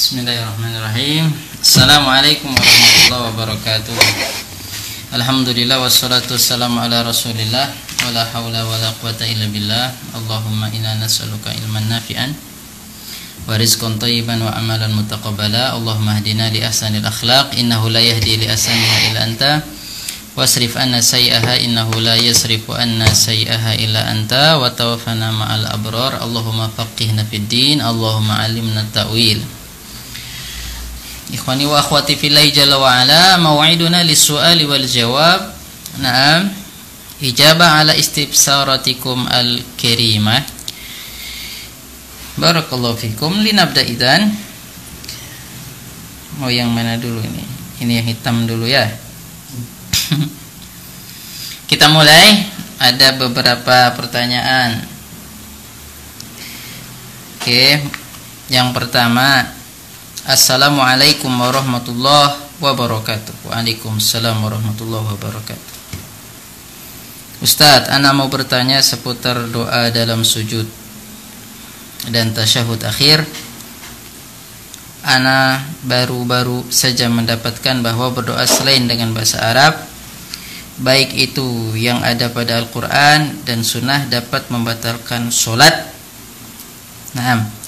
Bismillahirrahmanirrahim. Assalamualaikum warahmatullahi wabarakatuh. Alhamdulillah wassalatu wassalamu ala rasulillah. Wala hawla wala quwata illa billah. Allahumma inna nas'aluka ilman nafi'an Wa rizqan tayyiban wa amalan mutaqabala Allahumma hadina li ahsanil akhlaq. Innahu la yahdi li ahsaniha illa anta. Wasrif anna sayyaha. Innahu la yasrifu anna sayyaha illa anta. Wa tawaffana ma'al abrar. Allahumma faqihna fid din. Allahumma alimna ta'wil Ikhwani wa akhwati fillahi jalla wa ala maw'iduna lis-su'ali wal jawab Naam. Ijabah ala istibsaratikum al-karimah. Barakallahu fikum. Linabda idan Mau yang mana dulu ini? Ini yang hitam dulu ya. Kita mulai. Ada beberapa pertanyaan. Oke. Yang pertama Assalamualaikum warahmatullahi wabarakatuh. Waalaikumsalam warahmatullahi wabarakatuh. Ustadz, Ana mau bertanya seputar doa dalam sujud dan tasyahud akhir. Ana baru-baru saja mendapatkan bahwa berdoa selain dengan bahasa Arab Baik itu yang ada pada Al-Quran dan Sunnah dapat membatalkan sholat Nah,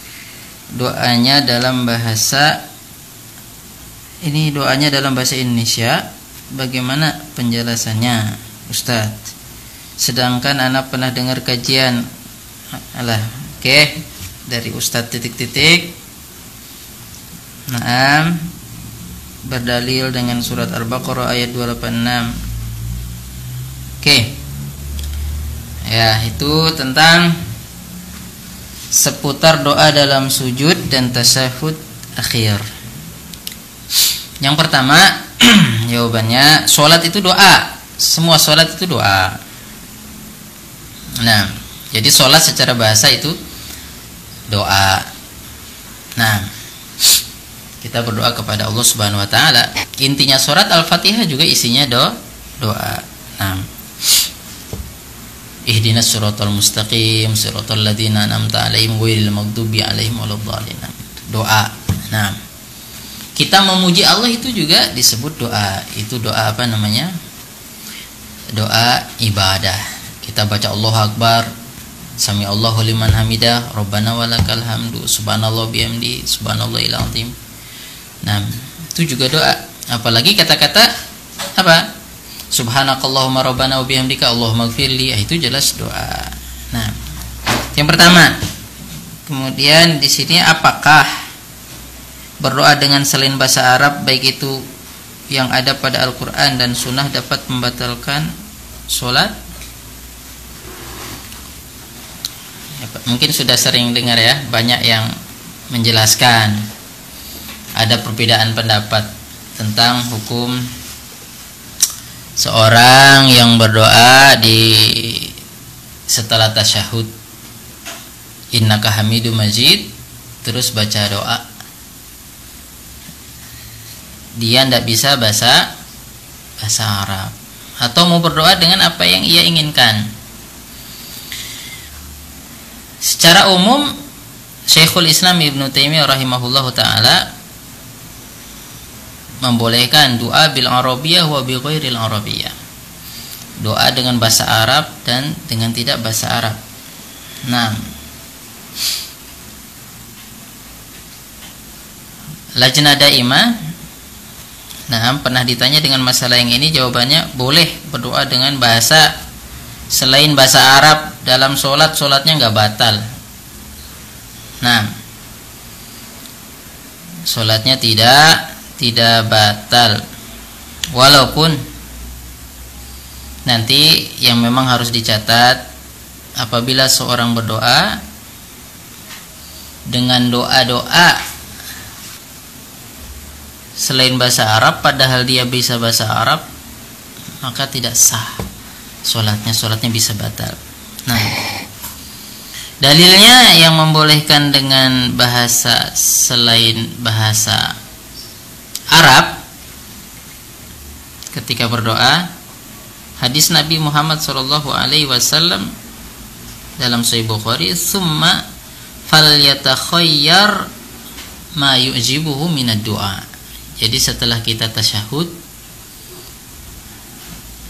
doanya dalam bahasa Ini doanya dalam bahasa Indonesia Bagaimana penjelasannya Ustadz Sedangkan anak pernah dengar kajian Alah, oke okay, Dari Ustadz titik-titik Naam berdalil dengan surat Al-Baqarah ayat 286. Oke. Ya, itu tentang seputar doa dalam sujud dan tasyahud akhir. Yang pertama, jawabannya sholat itu doa. Semua sholat itu doa. Nah, jadi sholat secara bahasa itu doa. Nah, kita berdoa kepada Allah Subhanahu wa taala. Intinya surat Al-Fatihah juga isinya do doa. Nah. Ihdinas siratal mustaqim, siratal ladzina an'amta 'alaihim ghairil maghdubi 'alaihim waladdallin. Doa. Nah. Kita memuji Allah itu juga disebut doa. Itu doa apa namanya? Doa ibadah. Kita baca Allah Akbar, Sami Allahu liman hamidah, Rabbana walakal hamdu, subhanallah bihamdi, subhanallahil azim. Nah, itu juga doa. Apalagi kata-kata apa? Subhanakallahumma rabbana wa bihamdika Allahumma gfirli. Ah, itu jelas doa. Nah, yang pertama. Kemudian di sini apakah berdoa dengan selain bahasa Arab baik itu yang ada pada Al-Qur'an dan sunnah dapat membatalkan sholat? Ya, mungkin sudah sering dengar ya, banyak yang menjelaskan ada perbedaan pendapat tentang hukum seorang yang berdoa di setelah tasyahud. Innaka hamidu majid terus baca doa. Dia tidak bisa bahasa bahasa Arab. Atau mau berdoa dengan apa yang ia inginkan. Secara umum Syekhul Islam Ibnu Taimiyah rahimahullahu taala membolehkan doa bil arabiyah wa bi ghairil arabiyah. Doa dengan bahasa Arab dan dengan tidak bahasa Arab. Nah, Lajnah Daimah Nah, pernah ditanya dengan masalah yang ini jawabannya boleh berdoa dengan bahasa selain bahasa Arab dalam sholat sholatnya nggak batal. Nah, sholatnya tidak tidak batal. Walaupun nanti yang memang harus dicatat apabila seorang berdoa dengan doa-doa selain bahasa Arab padahal dia bisa bahasa Arab maka tidak sah sholatnya sholatnya bisa batal. Nah dalilnya yang membolehkan dengan bahasa selain bahasa Arab ketika berdoa hadis Nabi Muhammad Shallallahu Alaihi Wasallam dalam Sahih Bukhari summa fal yatakhayyar ma yu'jibuhu minad du'a. Jadi setelah kita tasyahud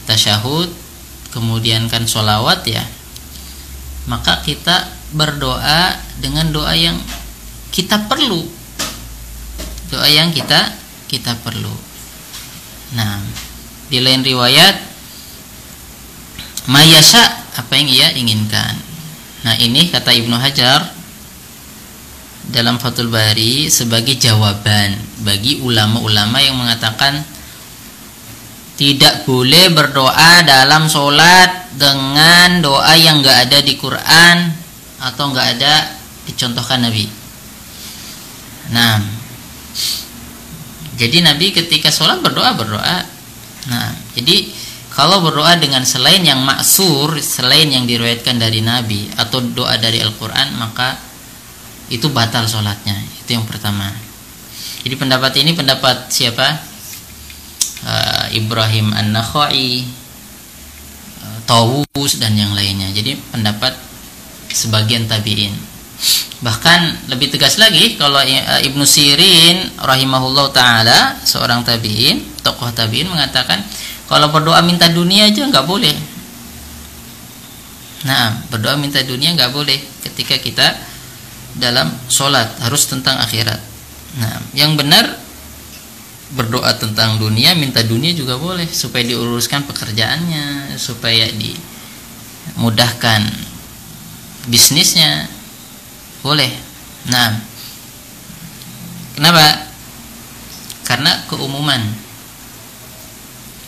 tasyahud kemudian kan sholawat ya maka kita berdoa dengan doa yang kita perlu doa yang kita kita perlu nah di lain riwayat mayasa apa yang ia inginkan nah ini kata Ibnu Hajar dalam Fathul Bari sebagai jawaban bagi ulama-ulama yang mengatakan tidak boleh berdoa dalam sholat dengan doa yang nggak ada di Quran atau nggak ada dicontohkan Nabi. Nah, jadi Nabi ketika sholat berdoa berdoa. Nah, jadi kalau berdoa dengan selain yang maksur, selain yang diriwayatkan dari Nabi atau doa dari Al-Quran, maka itu batal sholatnya. Itu yang pertama. Jadi pendapat ini pendapat siapa? uh, Ibrahim An-Nakhai uh, Tawus dan yang lainnya jadi pendapat sebagian tabi'in bahkan lebih tegas lagi kalau uh, Ibnu Sirin rahimahullah taala seorang tabi'in tokoh tabi'in mengatakan kalau berdoa minta dunia aja nggak boleh. Nah berdoa minta dunia nggak boleh ketika kita dalam sholat harus tentang akhirat. Nah yang benar berdoa tentang dunia minta dunia juga boleh supaya diuruskan pekerjaannya supaya dimudahkan bisnisnya boleh. Nah. Kenapa? Karena keumuman.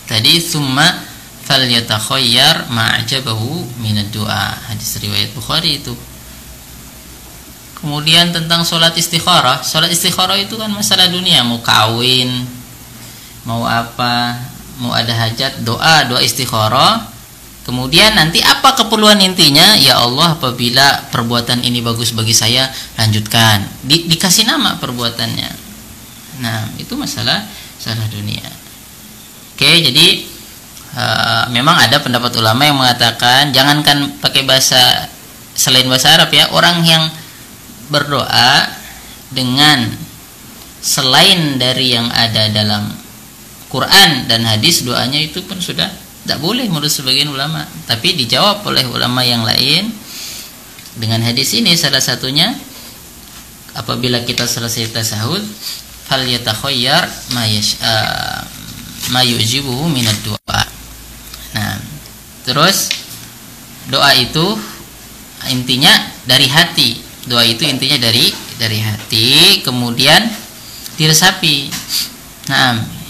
Tadi summa falyatakhayyar ma'jabahu minad doa hadis riwayat Bukhari itu. Kemudian tentang sholat istikharah, sholat istikharah itu kan masalah dunia, mau kawin, mau apa, mau ada hajat, doa, doa istikharah. Kemudian nanti apa keperluan intinya? Ya Allah, apabila perbuatan ini bagus bagi saya, lanjutkan. Di, dikasih nama perbuatannya. Nah, itu masalah salah dunia. Oke, jadi uh, memang ada pendapat ulama yang mengatakan jangankan pakai bahasa selain bahasa Arab ya, orang yang berdoa dengan selain dari yang ada dalam Quran dan hadis doanya itu pun sudah tidak boleh menurut sebagian ulama. Tapi dijawab oleh ulama yang lain dengan hadis ini. Salah satunya apabila kita selesai tasahud fal yatakhayyar ma uh, ma yujibuhu minad doa nah terus doa itu intinya dari hati. Doa itu intinya dari dari hati kemudian diresapi. Nah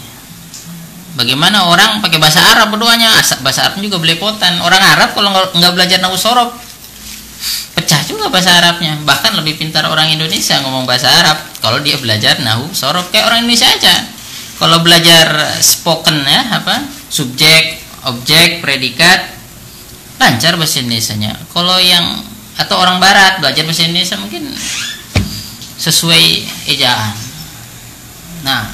bagaimana orang pakai bahasa Arab berdoanya bahasa Arab juga belepotan. Orang Arab kalau nggak belajar nahu sorob pecah juga bahasa Arabnya. Bahkan lebih pintar orang Indonesia ngomong bahasa Arab kalau dia belajar nahu sorob. Kayak orang Indonesia aja. Kalau belajar spoken ya apa subjek objek predikat lancar bahasa Indonesia kalau yang atau orang barat belajar bahasa Indonesia mungkin sesuai ejaan. Nah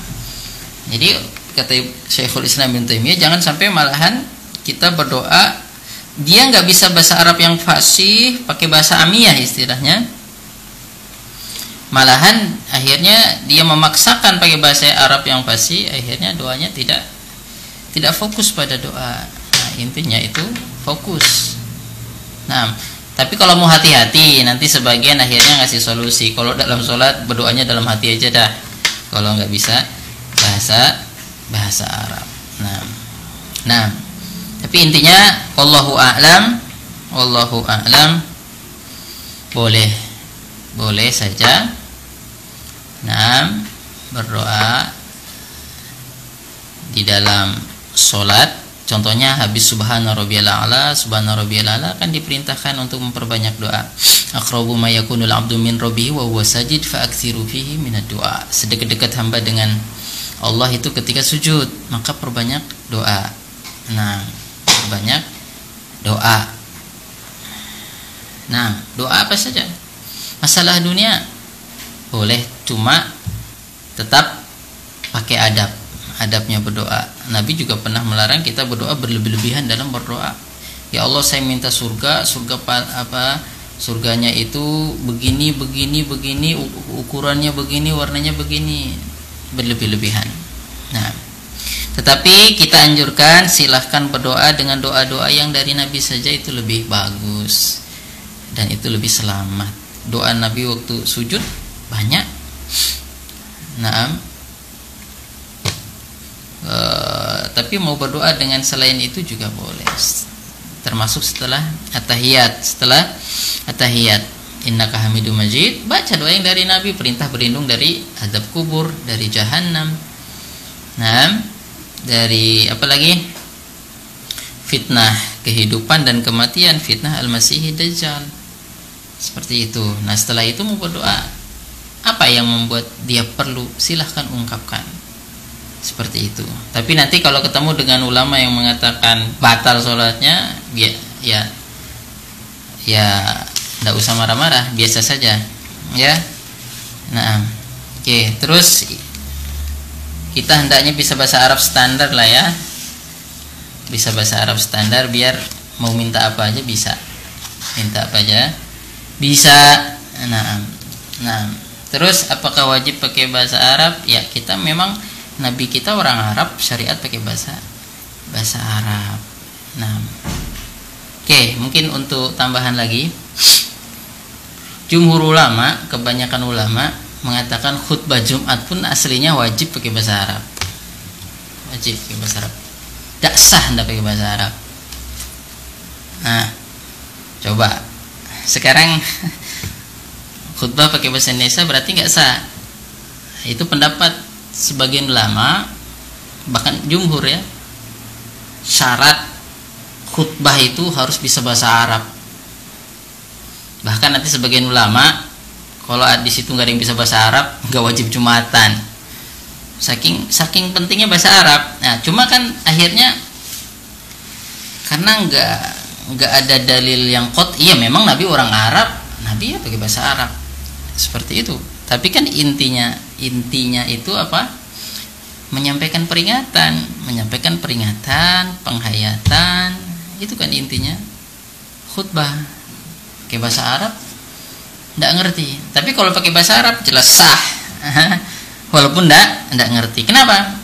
jadi kata Syekhul Islam bin Taimiyah jangan sampai malahan kita berdoa dia nggak bisa bahasa Arab yang fasih pakai bahasa amiyah istilahnya malahan akhirnya dia memaksakan pakai bahasa Arab yang fasih akhirnya doanya tidak tidak fokus pada doa nah, intinya itu fokus nah tapi kalau mau hati-hati nanti sebagian akhirnya ngasih solusi. Kalau dalam sholat berdoanya dalam hati aja dah. Kalau nggak bisa bahasa bahasa Arab. Nah, nah. Tapi intinya Allahu a'lam, Allahu a'lam boleh boleh saja. Nah, berdoa di dalam sholat Contohnya habis subhana rabbiyal a'la, subhana rabbiyal a'la kan diperintahkan untuk memperbanyak doa. Aqrabu ma yakunul 'abdu min wa huwa sajid fa aktsiru fihi minad du'a. Sedekat-dekat hamba dengan Allah itu ketika sujud, maka perbanyak doa. Nah, perbanyak doa. Nah, doa apa saja? Masalah dunia boleh cuma tetap pakai adab adabnya berdoa. Nabi juga pernah melarang kita berdoa berlebih-lebihan dalam berdoa. Ya Allah, saya minta surga, surga apa? surganya itu begini begini begini ukurannya begini warnanya begini berlebih-lebihan. Nah tetapi kita anjurkan silahkan berdoa dengan doa-doa yang dari Nabi saja itu lebih bagus dan itu lebih selamat. Doa Nabi waktu sujud banyak. Nah e, tapi mau berdoa dengan selain itu juga boleh. Termasuk setelah atahiyat setelah atahiyat innaka hamidum majid. Baca doa yang dari nabi perintah berlindung dari adab kubur dari jahanam nah dari apa lagi? Fitnah kehidupan dan kematian fitnah al-masih dajjal. Seperti itu. Nah setelah itu mau berdoa. Apa yang membuat dia perlu? Silahkan ungkapkan. Seperti itu. Tapi nanti kalau ketemu dengan ulama yang mengatakan batal sholatnya ya ya ya tidak usah marah-marah biasa saja. Ya? Nah oke terus kita hendaknya bisa bahasa Arab standar lah ya. Bisa bahasa Arab standar biar mau minta apa aja bisa. Minta apa aja bisa. Nah nah terus apakah wajib pakai bahasa Arab? Ya kita memang Nabi kita orang Arab syariat pakai bahasa bahasa Arab. Nah oke mungkin untuk tambahan lagi jumhur ulama kebanyakan ulama mengatakan khutbah Jumat pun aslinya wajib pakai bahasa Arab. Wajib pakai bahasa Arab. Tidak sah tidak pakai bahasa Arab. Nah coba. Sekarang khutbah pakai bahasa Indonesia berarti nggak sah. Itu pendapat sebagian ulama bahkan jumhur ya. Syarat khutbah itu harus bisa bahasa Arab bahkan nanti sebagian ulama kalau di situ nggak ada yang bisa bahasa Arab nggak wajib jumatan. Saking saking pentingnya bahasa Arab. Nah cuma kan akhirnya karena nggak nggak ada dalil yang kot iya memang Nabi orang Arab Nabi ya pakai bahasa Arab. Seperti itu. Tapi kan intinya intinya itu apa? Menyampaikan peringatan menyampaikan peringatan penghayatan itu kan intinya khutbah pakai bahasa Arab tidak ngerti. Tapi kalau pakai bahasa Arab jelas sah. Walaupun tidak tidak ngerti. Kenapa?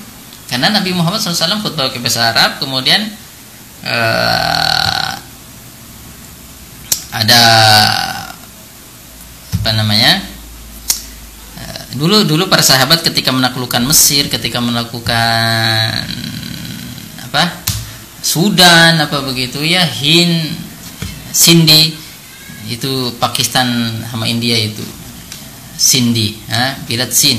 Karena Nabi Muhammad SAW khutbah pakai bahasa Arab kemudian uh, ada apa namanya dulu dulu para sahabat ketika menaklukkan Mesir ketika melakukan apa Sudan apa begitu ya Hind Sindi itu Pakistan sama India itu. Sindi ya, Bilat Sin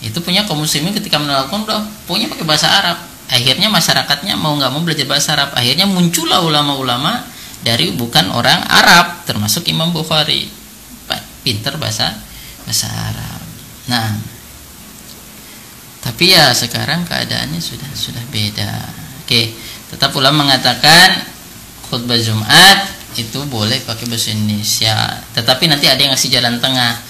itu punya kaum muslimin ketika melakukan udah punya pakai bahasa Arab. Akhirnya masyarakatnya mau nggak mau belajar bahasa Arab. Akhirnya muncullah ulama-ulama dari bukan orang Arab termasuk Imam Bukhari. Pinter bahasa bahasa Arab. Nah, tapi ya sekarang keadaannya sudah sudah beda. Oke, tetap ulama mengatakan khutbah Jumat itu boleh pakai bahasa Indonesia. Tetapi nanti ada yang ngasih jalan tengah.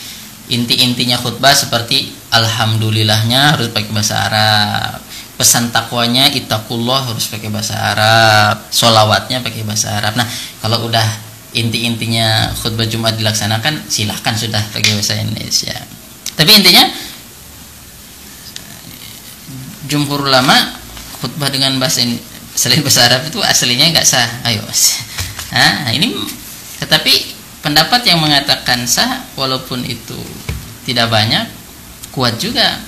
Inti-intinya khutbah seperti alhamdulillahnya harus pakai bahasa Arab. Pesan takwanya itakullah harus pakai bahasa Arab. Solawatnya pakai bahasa Arab. Nah, kalau udah inti-intinya khutbah Jumat dilaksanakan, silahkan sudah pakai bahasa Indonesia tapi intinya jumhur ulama khutbah dengan bahasa selain bahasa Arab itu aslinya nggak sah ayo nah ini tetapi pendapat yang mengatakan sah walaupun itu tidak banyak kuat juga.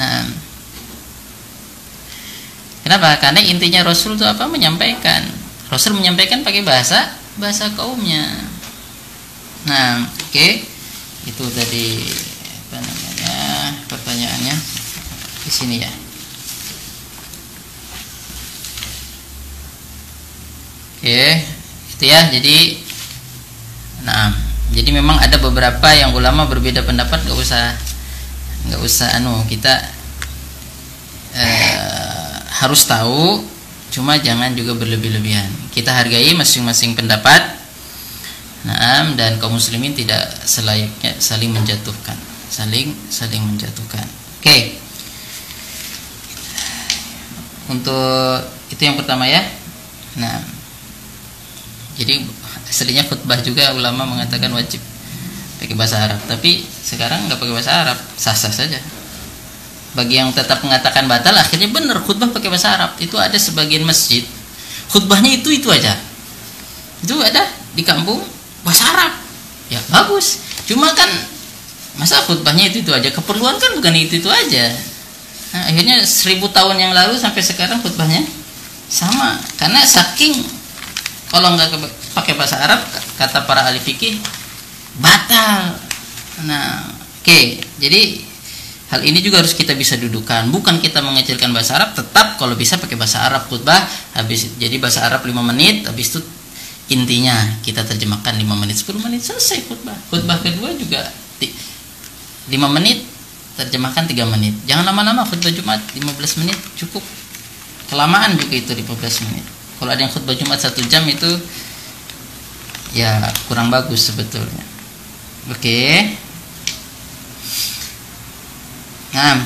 Nah kenapa? Karena intinya Rasul itu apa? Menyampaikan. Rasul menyampaikan pakai bahasa bahasa kaumnya. Nah oke. Okay. itu tadi apa namanya pertanyaannya. Di sini ya. Oke itu ya jadi nah jadi memang ada beberapa yang ulama berbeda pendapat nggak usah nggak usah anu kita eh, harus tahu cuma jangan juga berlebih-lebihan kita hargai masing-masing pendapat Nah, dan kaum muslimin tidak selayaknya saling menjatuhkan saling saling menjatuhkan. Oke. Okay. Untuk itu yang pertama ya. Nah, jadi aslinya khutbah juga ulama mengatakan wajib pakai bahasa Arab. Tapi sekarang nggak pakai bahasa Arab sah-sah saja. Bagi yang tetap mengatakan batal akhirnya benar khutbah pakai bahasa Arab. Itu ada sebagian masjid khutbahnya itu itu aja. Itu ada di kampung bahasa Arab. Ya bagus. Cuma kan masa khutbahnya itu itu aja? Keperluan kan bukan itu itu aja. Nah, akhirnya seribu tahun yang lalu sampai sekarang khutbahnya sama. Karena saking kalau nggak pakai bahasa Arab kata para ahli fikih batal. Nah oke. Okay. jadi hal ini juga harus kita bisa dudukan. Bukan kita mengecilkan bahasa Arab tetap kalau bisa pakai bahasa Arab khutbah. Habis jadi bahasa Arab 5 menit habis itu intinya kita terjemahkan 5 menit 10 menit selesai khutbah. Khutbah kedua juga 5 menit terjemahkan 3 menit. Jangan lama-lama khutbah Jumat 15 menit cukup. Kelamaan juga itu 15 menit kalau ada yang khutbah Jumat satu jam itu ya kurang bagus sebetulnya. Oke. Okay. nah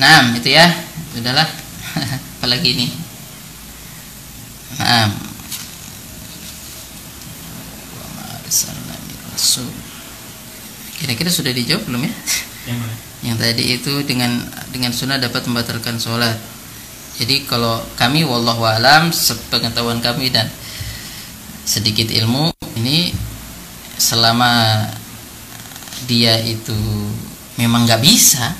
nah itu ya. Udahlah. Apalagi ini? Nah kira-kira sudah dijawab belum ya? Yang tadi itu dengan dengan sunnah dapat membatalkan sholat jadi kalau kami wallahu alam sepengetahuan kami dan sedikit ilmu ini selama dia itu memang nggak bisa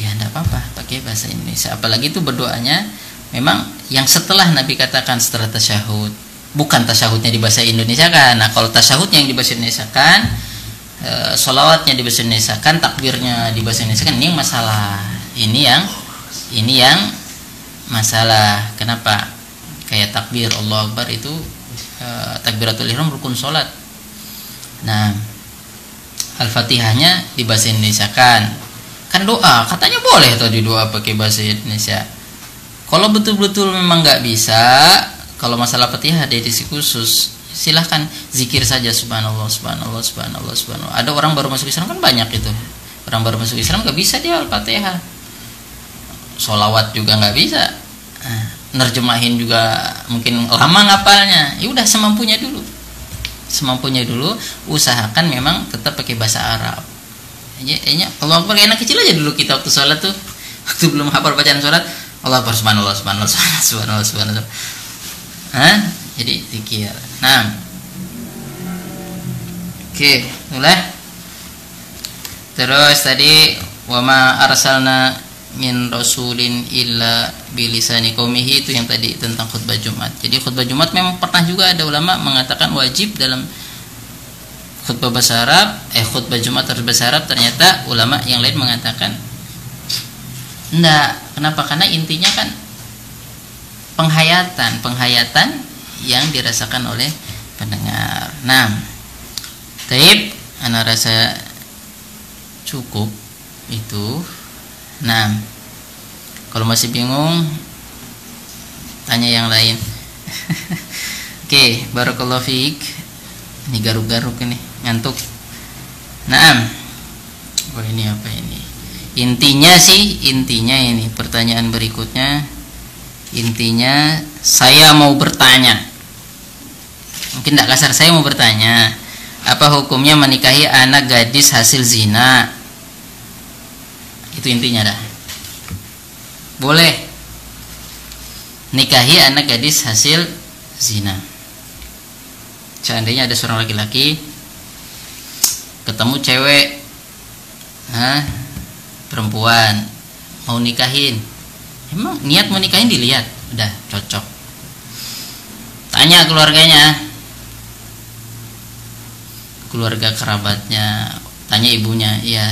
ya enggak apa-apa pakai bahasa Indonesia. Apalagi itu berdoanya memang yang setelah Nabi katakan setelah tasyahud bukan tasyahudnya di bahasa Indonesia kan. Nah kalau tasyahudnya yang di bahasa Indonesia kan e, solawatnya di bahasa Indonesia kan takbirnya di bahasa Indonesia kan ini yang masalah. Ini yang ini yang masalah kenapa? Kayak takbir Allah Akbar itu e, takbiratul ihram rukun sholat. Nah Al-Fatihahnya di bahasa Indonesia kan kan doa katanya boleh tadi doa pakai bahasa Indonesia. Kalau betul-betul memang nggak bisa kalau masalah Fatihah ada edisi khusus silahkan zikir saja subhanallah subhanallah subhanallah subhanallah. Ada orang baru masuk Islam kan banyak itu. Orang baru masuk Islam nggak bisa dia al-fatihah solawat juga nggak bisa. Nah, nerjemahin juga mungkin lama ngapalnya. Ya udah semampunya dulu. Semampunya dulu usahakan memang tetap pakai bahasa Arab. Ya, ya Allah Akbar enak kecil aja dulu kita waktu sholat tuh. Waktu belum hafal bacaan sholat. Allah Akbar subhanallah subhanallah subhanallah subhanallah, subhanallah. Hah? jadi zikir nah. Oke mulai terus tadi wama arsalna min rasulin illa bilisani qaumihi itu yang tadi tentang khutbah Jumat. Jadi khutbah Jumat memang pernah juga ada ulama mengatakan wajib dalam khutbah bahasa Arab, eh khutbah Jumat harus bahasa Arab ternyata ulama yang lain mengatakan enggak. Kenapa? Karena intinya kan penghayatan, penghayatan yang dirasakan oleh pendengar. Nah, taib anak rasa cukup itu. Nah, kalau masih bingung tanya yang lain. Oke, okay, barakallahu fiik. Ini garuk-garuk ini, ngantuk. Nah, oh ini apa ini? Intinya sih, intinya ini pertanyaan berikutnya. Intinya saya mau bertanya mungkin tidak kasar saya mau bertanya apa hukumnya menikahi anak gadis hasil zina itu intinya dah. Boleh. Nikahi anak gadis hasil zina. Seandainya ada seorang laki-laki ketemu cewek Hah, perempuan mau nikahin. Emang niat mau nikahin dilihat? Udah cocok. Tanya keluarganya. Keluarga kerabatnya tanya ibunya ya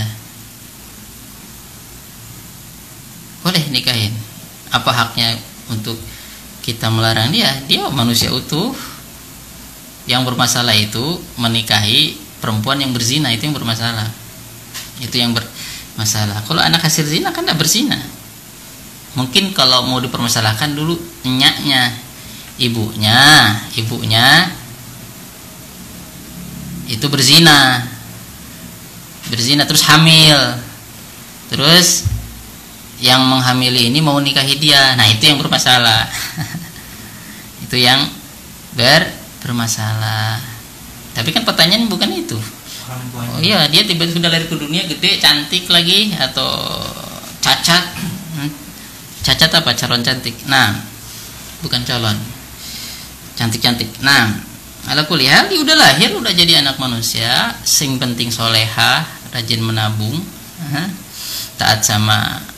boleh nikahin. Apa haknya untuk kita melarang dia? Dia manusia utuh. Yang bermasalah itu menikahi perempuan yang berzina itu yang bermasalah. Itu yang bermasalah. Kalau anak hasil zina kan tidak berzina. Mungkin kalau mau dipermasalahkan dulu nyaknya ibunya ibunya itu berzina. Berzina terus hamil. Terus yang menghamili ini mau nikahi dia nah itu yang bermasalah. Itu yang ber bermasalah. Tapi kan pertanyaan bukan itu. Oh iya dia tiba-tiba sudah lahir ke dunia gede cantik lagi atau cacat. Hmm. cacat apa? Calon cantik. Nah bukan calon. Cantik-cantik. Nah ala kuliah dia udah lahir udah jadi anak manusia. Sing penting soleha rajin menabung. Taat sama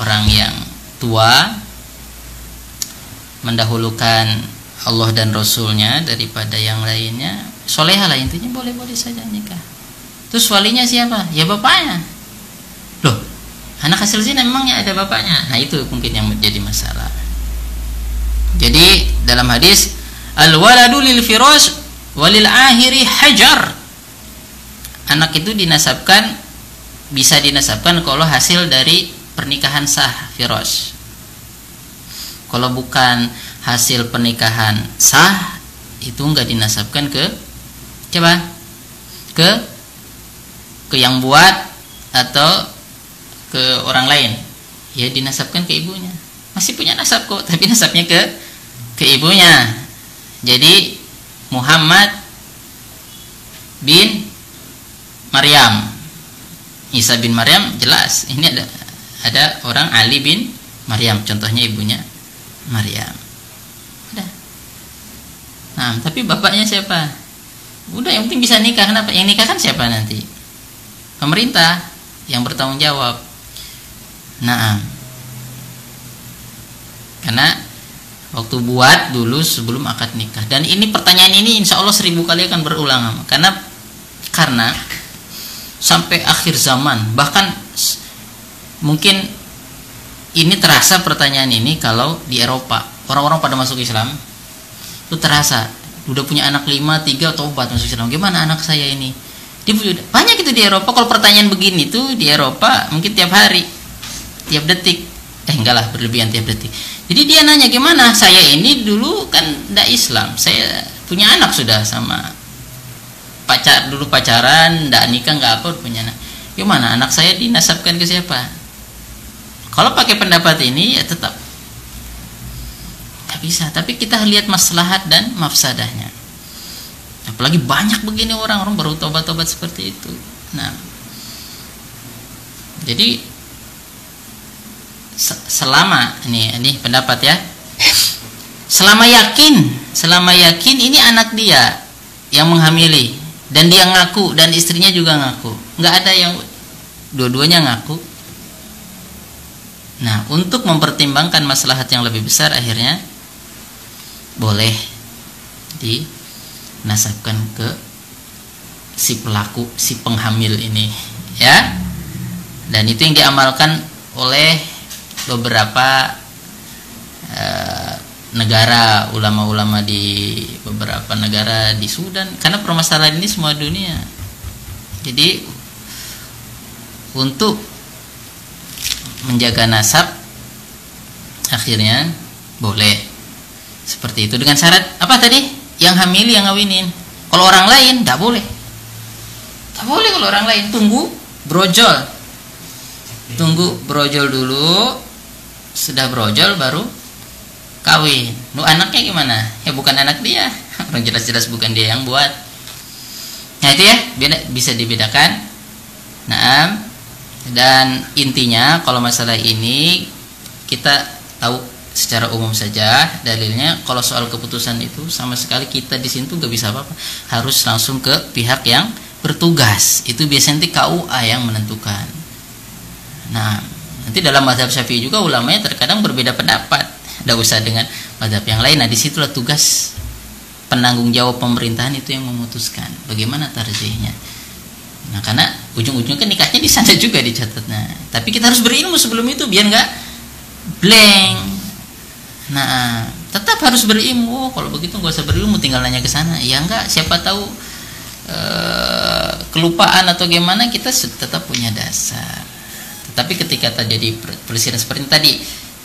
orang yang tua mendahulukan Allah dan Rasulnya daripada yang lainnya. Soleha lah intinya boleh-boleh saja nikah. Terus walinya siapa? Ya bapaknya. Loh anak hasil zina memangnya ada bapaknya. Nah itu mungkin yang menjadi masalah. Jadi dalam hadis al waladu lil firas walil ahiri hajar. Anak itu dinasabkan bisa dinasabkan kalau hasil dari pernikahan sah firas kalau bukan hasil pernikahan sah itu enggak dinasabkan ke coba ke ke yang buat atau ke orang lain. Ya dinasabkan ke ibunya. Masih punya nasab kok tapi nasabnya ke ke ibunya. Jadi Muhammad bin Maryam. Isa bin Maryam jelas. Ini ada ada orang Ali bin Maryam contohnya ibunya Maryam. Udah. Nah tapi bapaknya siapa? Udah yang penting bisa nikah. Kenapa? Yang nikah kan siapa nanti? Pemerintah yang bertanggung jawab. Nah. Karena waktu buat dulu sebelum akad nikah. Dan ini pertanyaan ini insya Allah seribu kali akan berulang. Karena karena sampai akhir zaman bahkan mungkin ini terasa pertanyaan ini kalau di Eropa orang-orang pada masuk Islam itu terasa udah punya anak lima tiga tobat masuk Islam. Gimana anak saya ini? Dia banyak itu di Eropa. Kalau pertanyaan begini tuh di Eropa mungkin tiap hari tiap detik. Eh enggak lah berlebihan tiap detik. Jadi dia nanya gimana? Saya ini dulu kan tidak Islam. Saya punya anak sudah sama pacar dulu pacaran tidak nikah nggak apa punya anak. Gimana? Anak saya dinasabkan ke siapa kalau pakai pendapat ini ya tetap. Tak bisa tapi kita lihat maslahat dan mafsadahnya. Apalagi banyak begini orang orang baru tobat-tobat seperti itu. Nah. Jadi selama ini ini pendapat ya. Selama yakin selama yakin ini anak dia yang menghamili. Dan dia ngaku dan istrinya juga ngaku. Nggak ada yang dua-duanya ngaku nah untuk mempertimbangkan maslahat yang lebih besar akhirnya boleh dinasabkan ke si pelaku si penghamil ini ya. Dan itu yang diamalkan oleh beberapa uh, negara ulama-ulama di beberapa negara di Sudan. Karena permasalahan ini semua dunia. Jadi untuk menjaga nasab akhirnya boleh. Seperti itu. Dengan syarat apa tadi? Yang hamil yang ngawinin. Kalau orang lain tidak boleh. Tidak boleh kalau orang lain. Tunggu brojol. Tunggu brojol dulu. Sudah brojol baru kawin. Nu anaknya gimana? Ya bukan anak dia. Orang jelas-jelas bukan dia yang buat. Nah itu ya. Bisa dibedakan. Nah dan intinya kalau masalah ini kita tahu secara umum saja dalilnya kalau soal keputusan itu sama sekali kita di sini tuh gak bisa apa-apa harus langsung ke pihak yang bertugas itu biasanya nanti KUA yang menentukan nah Nanti dalam mazhab Syafi'i juga ulamanya terkadang berbeda pendapat. Tidak usah dengan mazhab yang lain. Nah, di situlah tugas penanggung jawab pemerintahan itu yang memutuskan bagaimana tarjihnya. Nah, karena ujung-ujungnya kan nikahnya di sana juga dicatat. Nah, tapi kita harus berilmu sebelum itu biar nggak blank. Nah, tetap harus berilmu. Kalau begitu nggak usah berilmu, tinggal nanya ke sana. Ya enggak, siapa tahu ee, kelupaan atau gimana kita tetap punya dasar. Tapi ketika terjadi perselisihan seperti tadi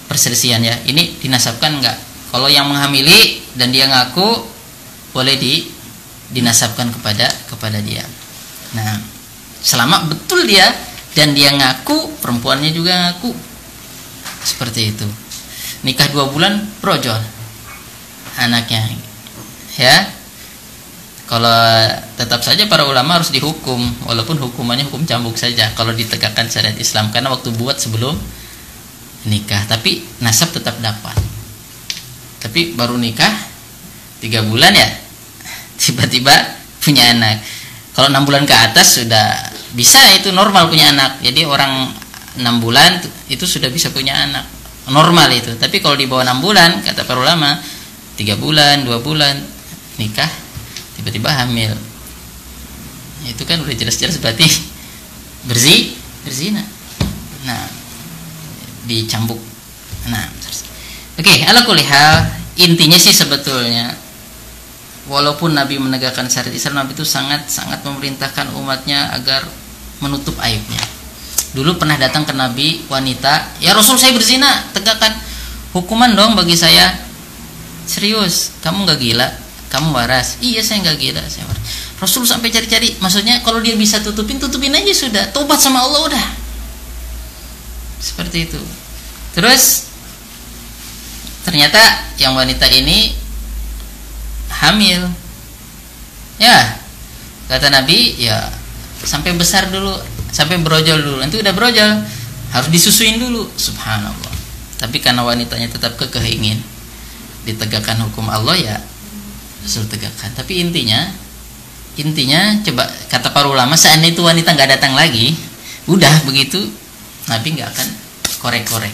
perselisihan ya, ini dinasabkan enggak? Kalau yang menghamili dan dia ngaku boleh di dinasabkan kepada kepada dia. Nah, selama betul dia dan dia ngaku, perempuannya juga ngaku. Seperti itu. Nikah dua bulan brojol. anaknya ya kalau tetap saja para ulama harus dihukum walaupun hukumannya hukum cambuk saja kalau ditegakkan syariat Islam karena waktu buat sebelum nikah tapi nasab tetap dapat tapi baru nikah tiga bulan ya tiba-tiba punya anak kalau enam bulan ke atas sudah bisa itu normal punya anak. Jadi orang enam bulan itu sudah bisa punya anak. Normal itu. Tapi kalau di bawah enam bulan kata para ulama tiga bulan dua bulan nikah tiba-tiba hamil. Itu kan udah jelas-jelas berarti bersih berzina. Nah dicambuk. Nah oke okay, ala kulihal intinya sih sebetulnya walaupun Nabi menegakkan syariat Islam Nabi itu sangat sangat memerintahkan umatnya agar menutup aibnya. Dulu pernah datang ke Nabi wanita, ya Rasul saya berzina, tegakkan hukuman dong bagi saya. Serius, kamu nggak gila? Kamu waras? Iya saya nggak gila, saya waras. Rasul sampai cari-cari, maksudnya kalau dia bisa tutupin, tutupin aja sudah. Tobat sama Allah udah. Seperti itu. Terus ternyata yang wanita ini hamil. Ya, kata Nabi, ya sampai besar dulu sampai berojol dulu. Nanti udah berojol harus disusuin dulu. Subhanallah. Tapi karena wanitanya tetap kekeh ingin ditegakkan hukum Allah ya suruh tegakkan. Tapi intinya intinya coba kata para ulama seandainya itu wanita nggak datang lagi udah begitu Nabi nggak akan korek-korek.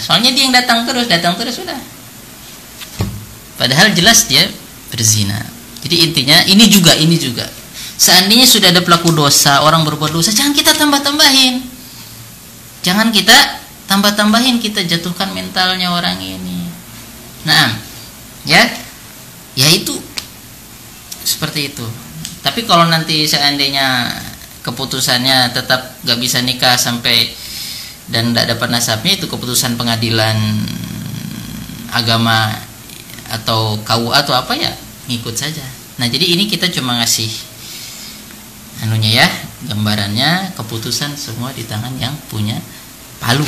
Soalnya dia yang datang terus datang terus sudah padahal jelas dia berzina. Jadi intinya ini juga ini juga Seandainya sudah ada pelaku dosa, orang berbuat dosa, jangan kita tambah-tambahin. Jangan kita tambah-tambahin, kita jatuhkan mentalnya orang ini. Nah, ya, ya itu seperti itu. Tapi kalau nanti seandainya keputusannya tetap gak bisa nikah sampai dan tidak dapat nasabnya itu keputusan pengadilan agama atau KUA atau apa ya ngikut saja. Nah jadi ini kita cuma ngasih anunya ya gambarannya keputusan semua di tangan yang punya palu.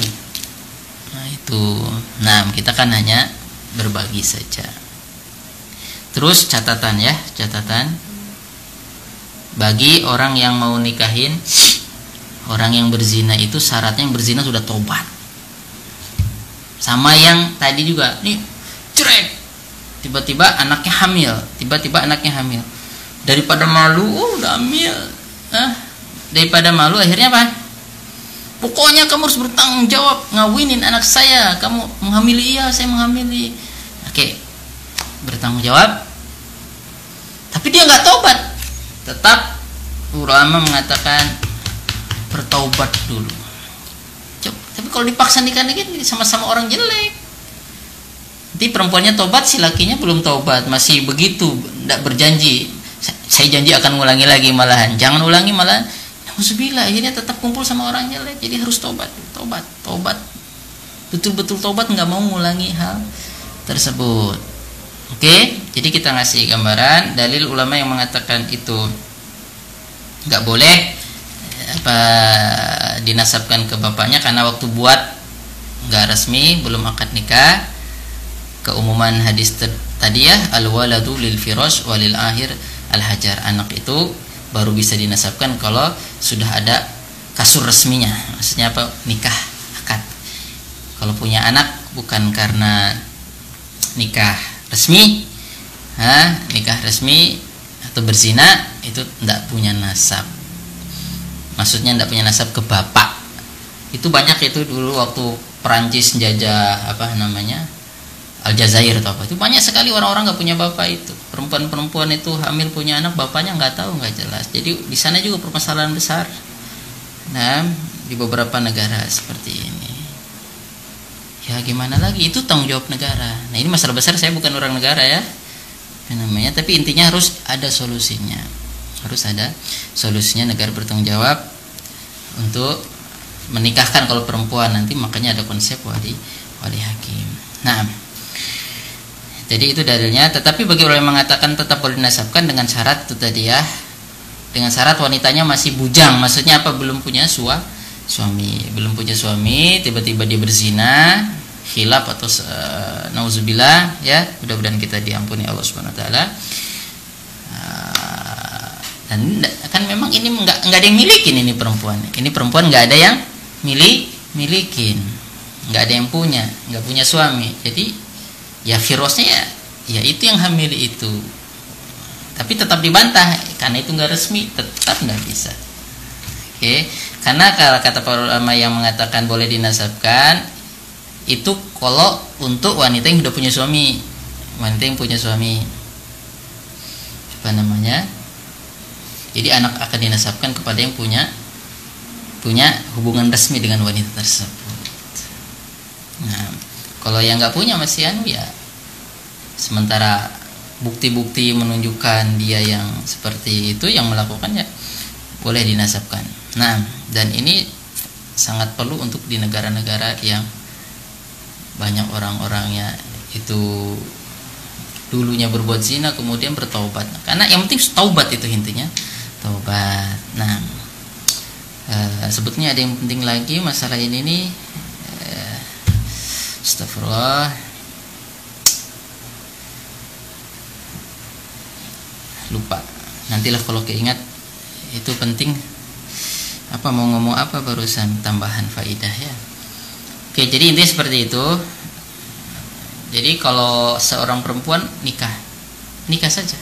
Nah itu. Nah kita kan hanya berbagi saja. Terus catatan ya catatan. Bagi orang yang mau nikahin orang yang berzina itu syaratnya yang berzina sudah tobat. Sama yang tadi juga nih cerek tiba-tiba anaknya hamil tiba-tiba anaknya hamil daripada malu oh udah hamil eh, daripada malu akhirnya apa? Pokoknya kamu harus bertanggung jawab ngawinin anak saya. Kamu menghamili iya saya menghamili. Oke. Bertanggung jawab. Tapi dia nggak tobat tetap ulama mengatakan bertaubat dulu. Tapi kalau dipaksa nikah nikah sama-sama orang jelek. Nanti perempuannya tobat si lakinya belum tobat masih begitu tidak berjanji saya janji akan mengulangi lagi malahan. Jangan ulangi malahan. Alhamdulillah akhirnya tetap kumpul sama orang jelek jadi harus tobat tobat tobat. Betul-betul tobat nggak mau mengulangi hal tersebut. Oke? Jadi kita ngasih gambaran dalil ulama yang mengatakan itu nggak boleh apa dinasabkan ke bapaknya karena waktu buat nggak resmi belum akad nikah. Keumuman hadis tadi ya al waladu lil firas walil akhir al-hajar anak itu baru bisa dinasabkan kalau sudah ada kasur resminya. Maksudnya apa? Nikah akad. Kalau punya anak bukan karena nikah resmi ha, nikah resmi atau berzina itu tidak punya nasab. Maksudnya tidak punya nasab ke bapak. Itu banyak itu dulu waktu Perancis jajah apa namanya Aljazair atau apa. Itu banyak sekali orang-orang nggak punya bapak itu. Perempuan-perempuan itu hamil punya anak bapaknya nggak tahu nggak jelas. Jadi di sana juga permasalahan besar. Nah di beberapa negara seperti ini. Ya gimana lagi? Itu tanggung jawab negara. Nah ini masalah besar saya bukan orang negara ya. Namanya tapi intinya harus ada solusinya. Harus ada solusinya negara bertanggung jawab untuk menikahkan kalau perempuan. Nanti makanya ada konsep wali wali hakim. Nah jadi itu dalilnya. Tetapi bagi orang yang mengatakan tetap boleh dinasabkan dengan syarat itu tadi ya, dengan syarat wanitanya masih bujang. Maksudnya apa? Belum punya sua, suami, belum punya suami, tiba-tiba dia berzina. khilaf atau uh, nauzubillah ya mudah-mudahan kita diampuni Allah Subhanahu wa taala uh, dan kan memang ini nggak nggak ada yang milikin ini perempuan ini perempuan nggak ada yang milik milikin nggak ada yang punya nggak punya suami jadi ya virusnya ya ya itu yang hamil itu. Tapi tetap dibantah karena itu nggak resmi tetap nggak bisa. Oke karena kalau kata para ulama yang mengatakan boleh dinasabkan itu kalau untuk wanita yang sudah punya suami wanita yang punya suami. Apa namanya? Jadi anak akan dinasabkan kepada yang punya punya hubungan resmi dengan wanita tersebut. Nah kalau yang nggak punya masih anu ya sementara bukti-bukti menunjukkan dia yang seperti itu yang melakukannya boleh dinasabkan. Nah dan ini sangat perlu untuk di negara-negara yang banyak orang-orangnya itu dulunya berbuat zina kemudian bertaubat. Karena yang penting taubat itu intinya taubat. Nah e, sebetulnya ada yang penting lagi masalah ini nih. E, astagfirullah lupa. Nantilah kalau keingat itu penting. Apa mau ngomong apa barusan tambahan faidah ya. Oke jadi intinya seperti itu. Jadi kalau seorang perempuan nikah. Nikah saja.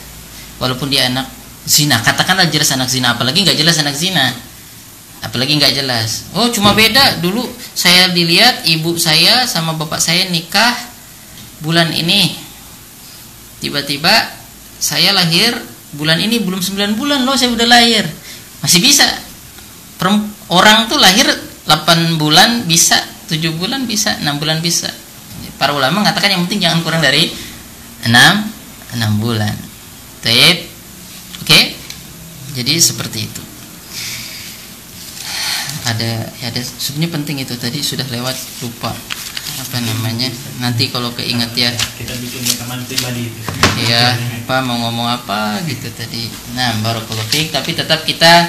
Walaupun dia anak zina. Katakanlah jelas anak zina apalagi nggak jelas anak zina. Apalagi nggak jelas. Oh cuma beda. Dulu saya dilihat ibu saya sama bapak saya nikah bulan ini. Tiba-tiba saya lahir bulan ini belum 9 bulan loh saya udah lahir. Masih bisa. Orang tuh lahir 8 bulan bisa 7 bulan bisa 6 bulan bisa. Para ulama mengatakan yang penting jangan kurang dari 6 6 bulan. Taib oke? Jadi seperti itu. Ada ya ada sebenarnya penting itu. Tadi sudah lewat lupa apa namanya? Nanti kalau keinget ya. Kita bikin rekaman pribadi itu. Ya apa mau ngomong apa gitu tadi. Nah baru fiik. Tapi tetap kita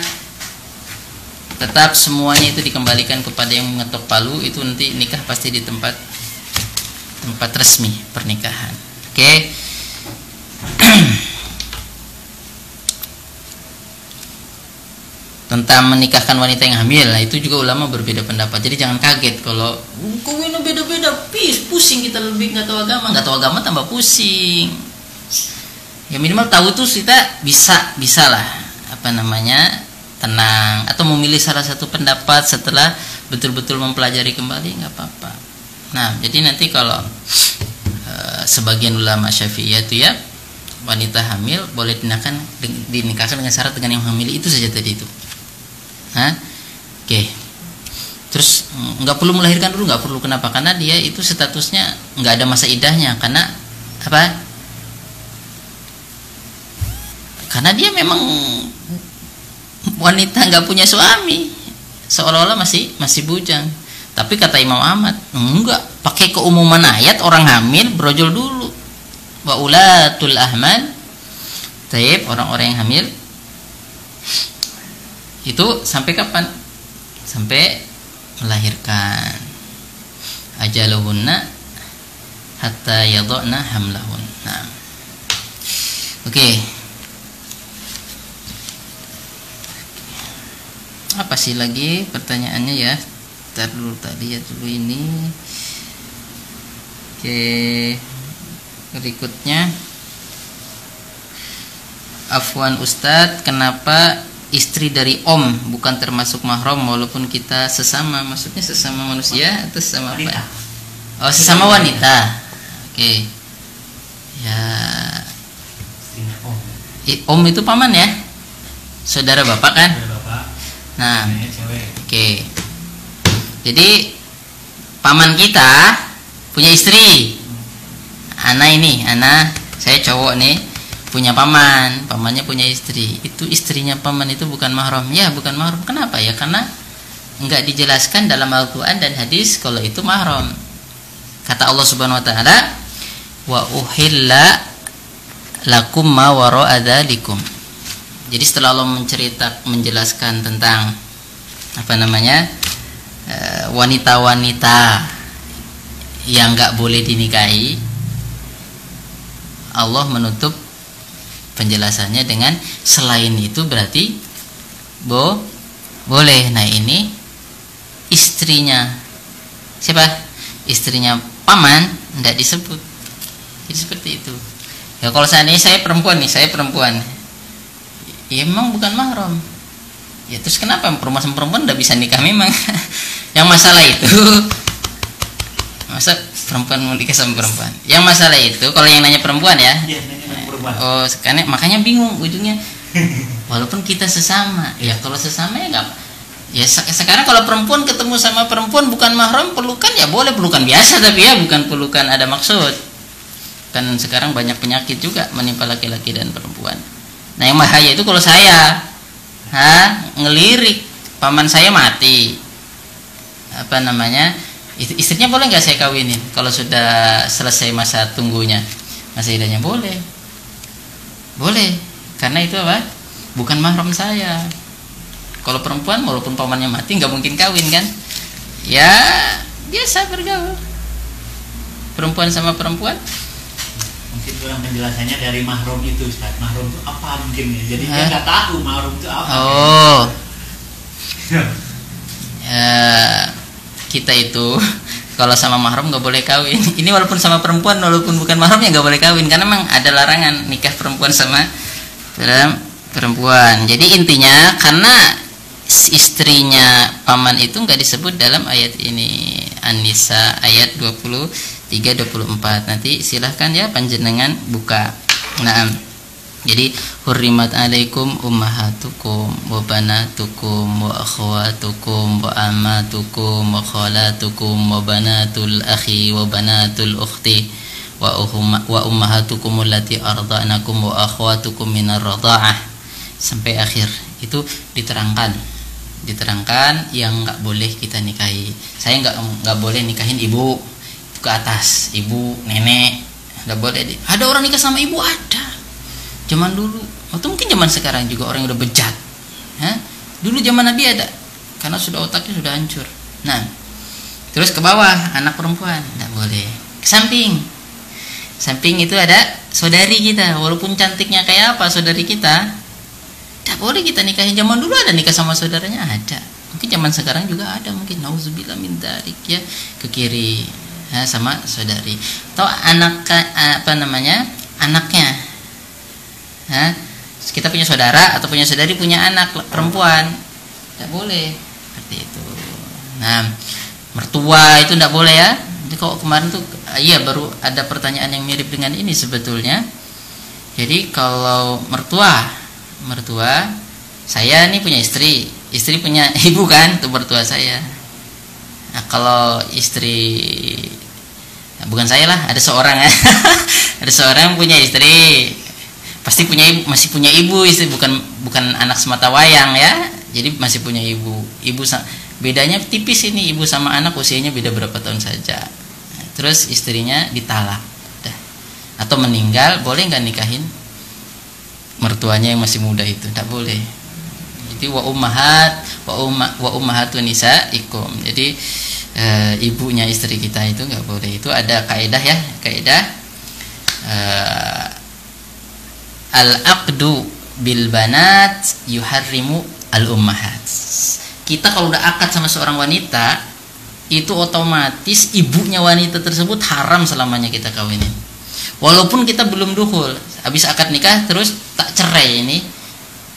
tetap semuanya itu dikembalikan kepada yang mengetok palu. Itu nanti nikah pasti di tempat tempat resmi pernikahan. Oke? okay? tentang menikahkan wanita yang hamil. Nah itu juga ulama berbeda pendapat. Jadi jangan kaget kalau kok ini beda-beda? Pusing kita lebih nggak tahu agama. Nggak tahu agama tambah pusing. Ya minimal tahu tuh kita bisa bisa lah apa namanya tenang. Atau memilih salah satu pendapat setelah betul-betul mempelajari kembali nggak apa-apa. Nah jadi nanti kalau e, sebagian ulama syafi'iyah itu ya wanita hamil boleh dinikahkan dinikahkan dengan syarat dengan yang hamil. Itu saja tadi itu Oke. Terus nggak perlu melahirkan dulu nggak perlu kenapa? Karena dia itu statusnya nggak ada masa idahnya karena apa? Karena dia memang wanita nggak punya suami seolah-olah masih masih bujang. Tapi kata Imam Ahmad enggak pakai keumuman ayat orang hamil brojol dulu. Wa ulatul ahmad Taib orang-orang yang hamil itu sampai kapan? Sampai melahirkan. Ajaluhunna hatta yadhna hamlahun. Nah. Oke. Okay. apa sih lagi pertanyaannya ya? Ntar dulu tadi ya dulu ini. Oke. Okay. berikutnya. Afwan Ustadz kenapa istri dari om bukan termasuk mahram walaupun kita sesama maksudnya sesama manusia atau sesama apa? Oh sesama wanita. Oke. Okay. ya om. Itu paman ya? Saudara bapak kan? Nah. Oke. Okay. jadi paman kita punya istri. Anak ini anak saya cowok nih punya paman, pamannya punya istri. Itu istrinya paman itu bukan mahram. Ya, bukan mahram. Kenapa ya? Karena enggak dijelaskan dalam Al-Qur'an dan hadis kalau itu mahram. Kata Allah Subhanahu wa taala, "Wa uhilla lakum ma wara'a dzalikum." Jadi setelah Allah mencerita menjelaskan tentang apa namanya? Eh, wanita-wanita yang nggak boleh dinikahi Allah menutup penjelasannya dengan selain itu berarti bo boleh. Nah ini istrinya. Siapa? Istrinya paman tidak disebut. Jadi seperti itu. Ya kalau seandainya saya perempuan nih saya perempuan. Ya memang bukan mahram. Ya terus kenapa perempuan sama perempuan tidak bisa nikah? Memang. Yang masalah itu masa perempuan mau nikah sama perempuan? Yang masalah itu kalau yang nanya perempuan ya, ya perempuan. oh karena makanya bingung ujungnya. Walaupun kita sesama ya kalau sesama ya nggak ya sekarang kalau perempuan ketemu sama perempuan bukan mahram pelukan ya boleh pelukan biasa tapi ya bukan pelukan ada maksud. Kan sekarang banyak penyakit juga menimpa laki-laki dan perempuan. Nah yang bahaya itu kalau saya. Ha ngelirik. Paman saya mati. Apa namanya? Istrinya boleh nggak saya kawinin kalau sudah selesai masa tunggunya? Masa idahnya boleh boleh karena itu apa bukan mahram saya kalau perempuan walaupun pamannya mati nggak mungkin kawin kan ya biasa bergaul perempuan sama perempuan mungkin kurang penjelasannya dari mahrum itu Ustaz. Mahrum itu apa mungkin ya? Jadi Hah? dia nggak tahu mahrum itu apa. Oh. ya, kita itu kalau sama mahrum nggak boleh kawin. Ini walaupun sama perempuan walaupun bukan mahrum ya nggak boleh kawin. Karena memang ada larangan nikah perempuan sama perempuan. Jadi intinya karena istrinya paman itu nggak disebut dalam ayat ini. An-Nisa ayat 20 324 nanti silahkan ya panjenengan buka. Nah jadi hurrimat alaikum ummahatukum wa banatukum wa akhwatukum wa amatukum wa khalatukum wa banatul akhi wa banatul ukhti wa ummahatukum allati arda'nakum wa akhwatukum minar radha'ah sampai akhir. Itu diterangkan. Diterangkan yang nggak boleh kita nikahi. Saya nggak nggak boleh nikahin ibu. Ke atas. Ibu nenek. Nggak boleh ada orang nikah sama ibu? Ada zaman dulu. Atau mungkin zaman sekarang juga orang yang udah bejat. Hah? dulu zaman nabi ada. Karena sudah otaknya sudah hancur. Nah terus ke bawah anak perempuan. Nggak boleh. Ke samping. Samping itu ada saudari kita. Walaupun cantiknya kayak apa saudari kita tidak boleh kita nikahin. Zaman dulu ada nikah sama saudaranya? Ada. Mungkin zaman sekarang juga ada. Mungkin nauzubillah min ya. Ke kiri ya, sama saudari. Atau anak apa namanya anaknya ya, kita punya saudara atau punya saudari punya anak perempuan. Tidak boleh. Seperti itu. Nah mertua itu tidak boleh ya. Jadi kok kemarin tuh iya baru ada pertanyaan yang mirip dengan ini sebetulnya. Jadi kalau mertua mertua saya nih punya istri. Istri punya ibu kan itu mertua saya. Nah, kalau istri nah, bukan saya lah, ada seorang ya. ada seorang punya istri. Pasti punya masih punya ibu istri bukan bukan anak semata wayang ya. Jadi masih punya ibu. Ibu bedanya tipis ini ibu sama anak usianya beda berapa tahun saja. Terus istrinya ditalak. Dah. Atau meninggal, boleh nggak nikahin mertuanya yang masih muda itu? Tidak boleh jadi wa ummahat wa umma wa ummahatun nisaikum jadi e, ibunya istri kita itu nggak boleh itu ada kaidah ya kaidah e, al aqdu bil banat yuharrimu al ummahat kita kalau udah akad sama seorang wanita itu otomatis ibunya wanita tersebut haram selamanya kita kawinin. Walaupun kita belum duhul habis akad nikah terus tak cerai ini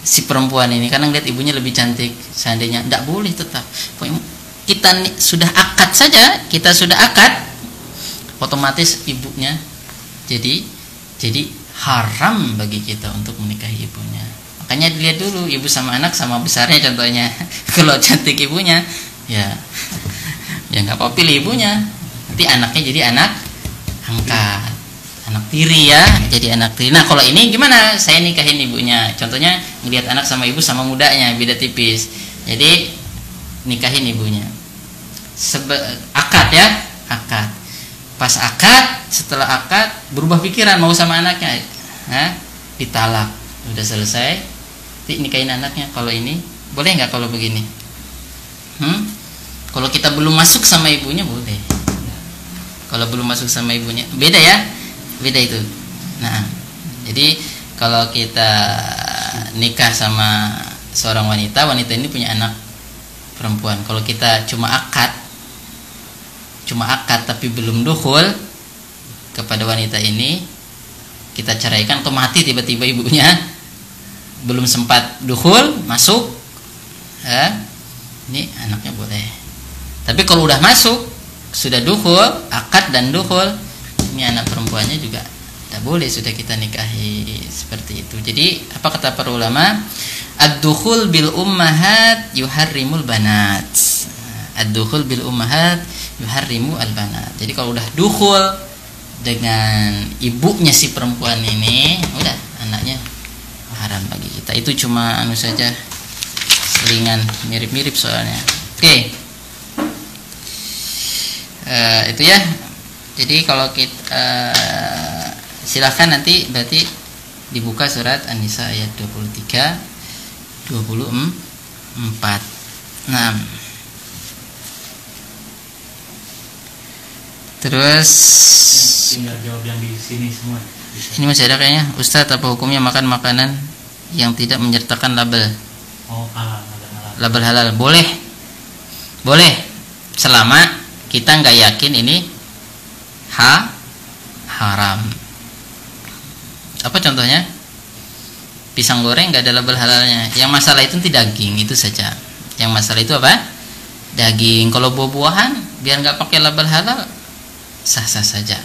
si perempuan ini karena ngeliat ibunya lebih cantik seandainya. Tidak boleh tetap. Kita sudah akad saja kita sudah akad otomatis ibunya jadi jadi haram bagi kita untuk menikahi ibunya. Makanya dilihat dulu ibu sama anak sama besarnya contohnya. Kalau cantik ibunya ya ya nggak apa pilih ibunya. Nanti anaknya jadi anak angkat. Anak tiri ya jadi anak tiri. Nah kalau ini gimana? Saya nikahin ibunya. Contohnya ngelihat anak sama ibu sama mudanya beda tipis. Jadi nikahin ibunya. Sebe akad ya akad pas akad setelah akad berubah pikiran mau sama anaknya. Hah? ditalak. Udah selesai. Nikahin anaknya. Kalau ini boleh nggak kalau begini? Hmm? kalau kita belum masuk sama ibunya boleh. Kalau belum masuk sama ibunya beda ya? Beda itu. Nah jadi kalau kita nikah sama seorang wanita wanita ini punya anak perempuan. Kalau kita cuma akad cuma akad tapi belum duhul kepada wanita ini kita ceraikan atau mati tiba-tiba ibunya. Belum sempat duhul masuk. Ini anaknya boleh. Tapi kalau udah masuk sudah duhul akad dan duhul ini anak perempuannya juga tidak boleh sudah kita nikahi. Seperti itu. Jadi apa kata para ulama? Ad-dukhul bil ummahat yuharrimul banat. Ad-dukhul bil ummahat yuharrimu al banat jadi kalau udah dukhul dengan ibunya si perempuan ini udah anaknya haram bagi kita. Itu cuma anu saja selingan mirip-mirip soalnya. Oke. Okay. uh, itu ya. Jadi kalau kita uh, silahkan nanti berarti dibuka surat An-Nisa ayat 23 24 nah terus tinggal jawab yang di sini semua. ini masih ada kayaknya. Ustadz apa hukumnya makan makanan yang tidak menyertakan label? Oh halal halal label halal. Boleh. Boleh. Selama kita nggak yakin ini ha haram. Apa contohnya? Pisang goreng nggak ada label halalnya. Yang masalah itu tidak daging itu saja. Yang masalah itu apa? Daging. Kalau buah-buahan biar nggak pakai label halal sah-sah saja.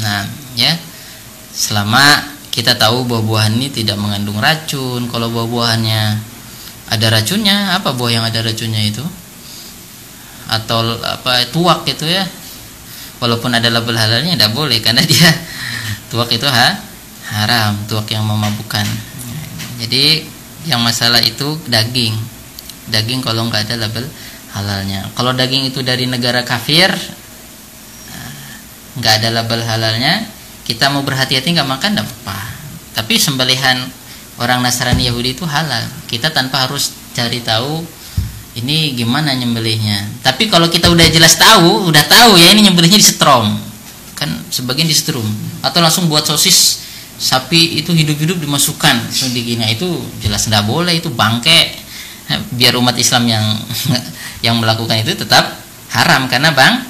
Nah ya. Selama kita tahu buah-buahan ini tidak mengandung racun kalau buah-buahannya ada racunnya apa buah yang ada racunnya itu? Atau apa tuak itu ya? Walaupun ada label halalnya tidak boleh karena dia tuak itu ha haram tuak yang memabukkan. Jadi yang masalah itu daging. Daging kalau nggak ada label halalnya. Kalau daging itu dari negara kafir nggak ada label halalnya. Kita mau berhati-hati nggak makan tidak apa tapi sembelihan orang Nasrani Yahudi itu halal. Kita tanpa harus cari tahu ini gimana nyembelihnya. Tapi kalau kita udah jelas tahu udah tahu ya ini nyembelihnya di setrum. Kan sebagian di setrum. Atau langsung buat sosis sapi itu hidup-hidup dimasukkan. Sedikitnya itu jelas tidak boleh. Itu bangke. Biar umat Islam yang yang melakukan itu tetap haram. Karena bang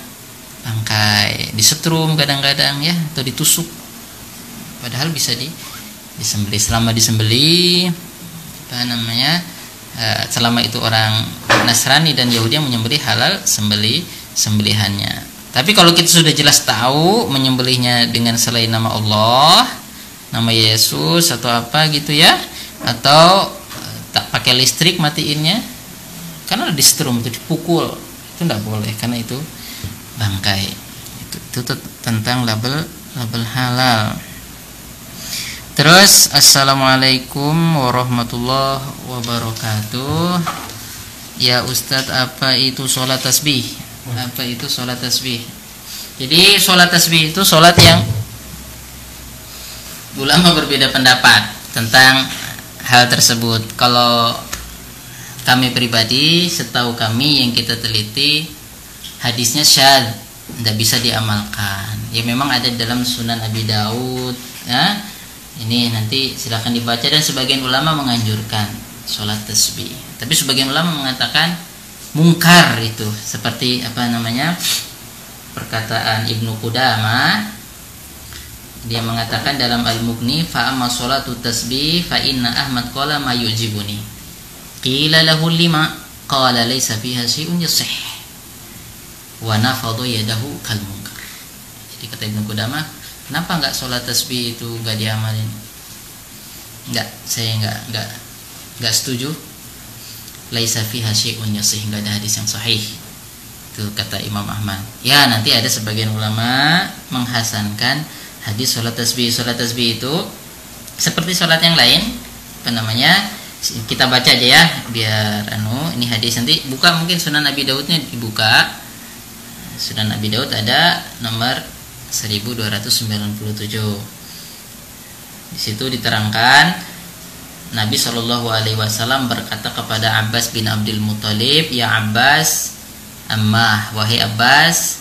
bangkai disetrum kadang-kadang ya atau ditusuk. Padahal bisa di disembeli. Selama disembeli apa namanya uh, selama itu orang Nasrani dan Yahudi yang menyembeli halal sembeli sembelihannya. Tapi kalau kita sudah jelas tahu menyembelihnya dengan selain nama Allah nama Yesus atau apa gitu ya atau uh, tak pakai listrik matiinnya karena disetrum itu dipukul itu tidak boleh karena itu bangkai. Itu, itu tentang label label halal. Terus assalamualaikum warahmatullahi wabarakatuh. Ya Ustadz apa itu sholat tasbih? Apa itu sholat tasbih? Jadi sholat tasbih itu sholat yang ulama berbeda pendapat tentang hal tersebut. Kalau kami pribadi setahu kami yang kita teliti hadisnya syad tidak bisa diamalkan. Ya memang ada dalam sunan Abi Daud ya. Ini nanti silahkan dibaca dan sebagian ulama menganjurkan sholat tasbih. Tapi sebagian ulama mengatakan mungkar itu seperti apa namanya perkataan Ibnu Qudama dia mengatakan dalam Al-Mughni fa amma sholatu tasbih fa inna Ahmad qala ma yujibuni. Qila lahu lima qala laysa fiha syai'un yasih wa nafadhu yadahu kal munkar. Jadi kata Ibnu Qudamah, kenapa enggak sholat tasbih itu enggak diamalin? Enggak, saya enggak enggak enggak setuju. Laisa fiha syai'un yasih, enggak ada hadis yang sahih. Itu kata Imam Ahmad. Ya, nanti ada sebagian ulama menghasankan hadis sholat tasbih. Sholat tasbih itu seperti sholat yang lain, apa namanya? Kita baca aja ya, biar anu ini hadis nanti buka mungkin Sunan Nabi Daudnya dibuka Sunan Nabi Daud ada nomor 1297. Di situ diterangkan Nabi Shallallahu Alaihi Wasallam berkata kepada Abbas bin Abdul Muthalib, ya Abbas, Ammah, wahai Abbas,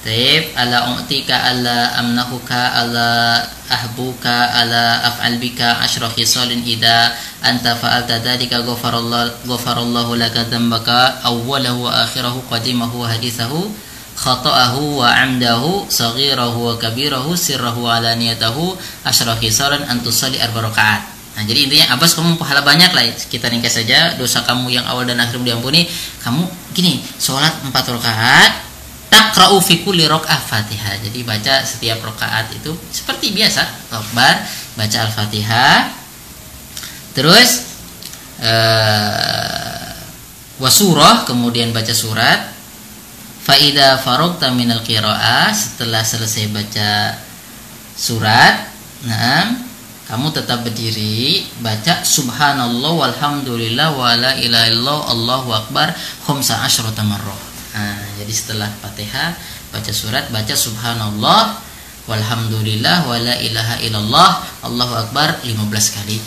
Taib ala u'tika ala amnahuka ala ahbuka ala af'al bika asyra khisalin ida anta fa'alta dhalika ghafarallahu ghafarallahu laka dhanbaka awwalahu wa akhirahu qadimahu wa hadithahu khata'ahu wa amdahu saghirahu wa kabirahu sirrahu ala niyatahu asyra khisalan an arba rakaat Nah, jadi intinya Abbas kamu pahala banyak lah kita ringkas saja dosa kamu yang awal dan akhir diampuni. Kamu gini, sholat empat rakaat, takra'u fi kulli rakaah Fatihah. Jadi baca setiap rakaat itu seperti biasa, Akbar, baca Al-Fatihah. Terus uh, wasurah, kemudian baca surat. Faida farogta minal qiraah setelah selesai baca surat, nah kamu tetap berdiri baca subhanallah walhamdulillah wala ilaha illallah allahu akbar khamsa asyrata marrah jadi setelah Fatihah baca surat baca subhanallah walhamdulillah wala ilaha illallah Allahu akbar 15 kali.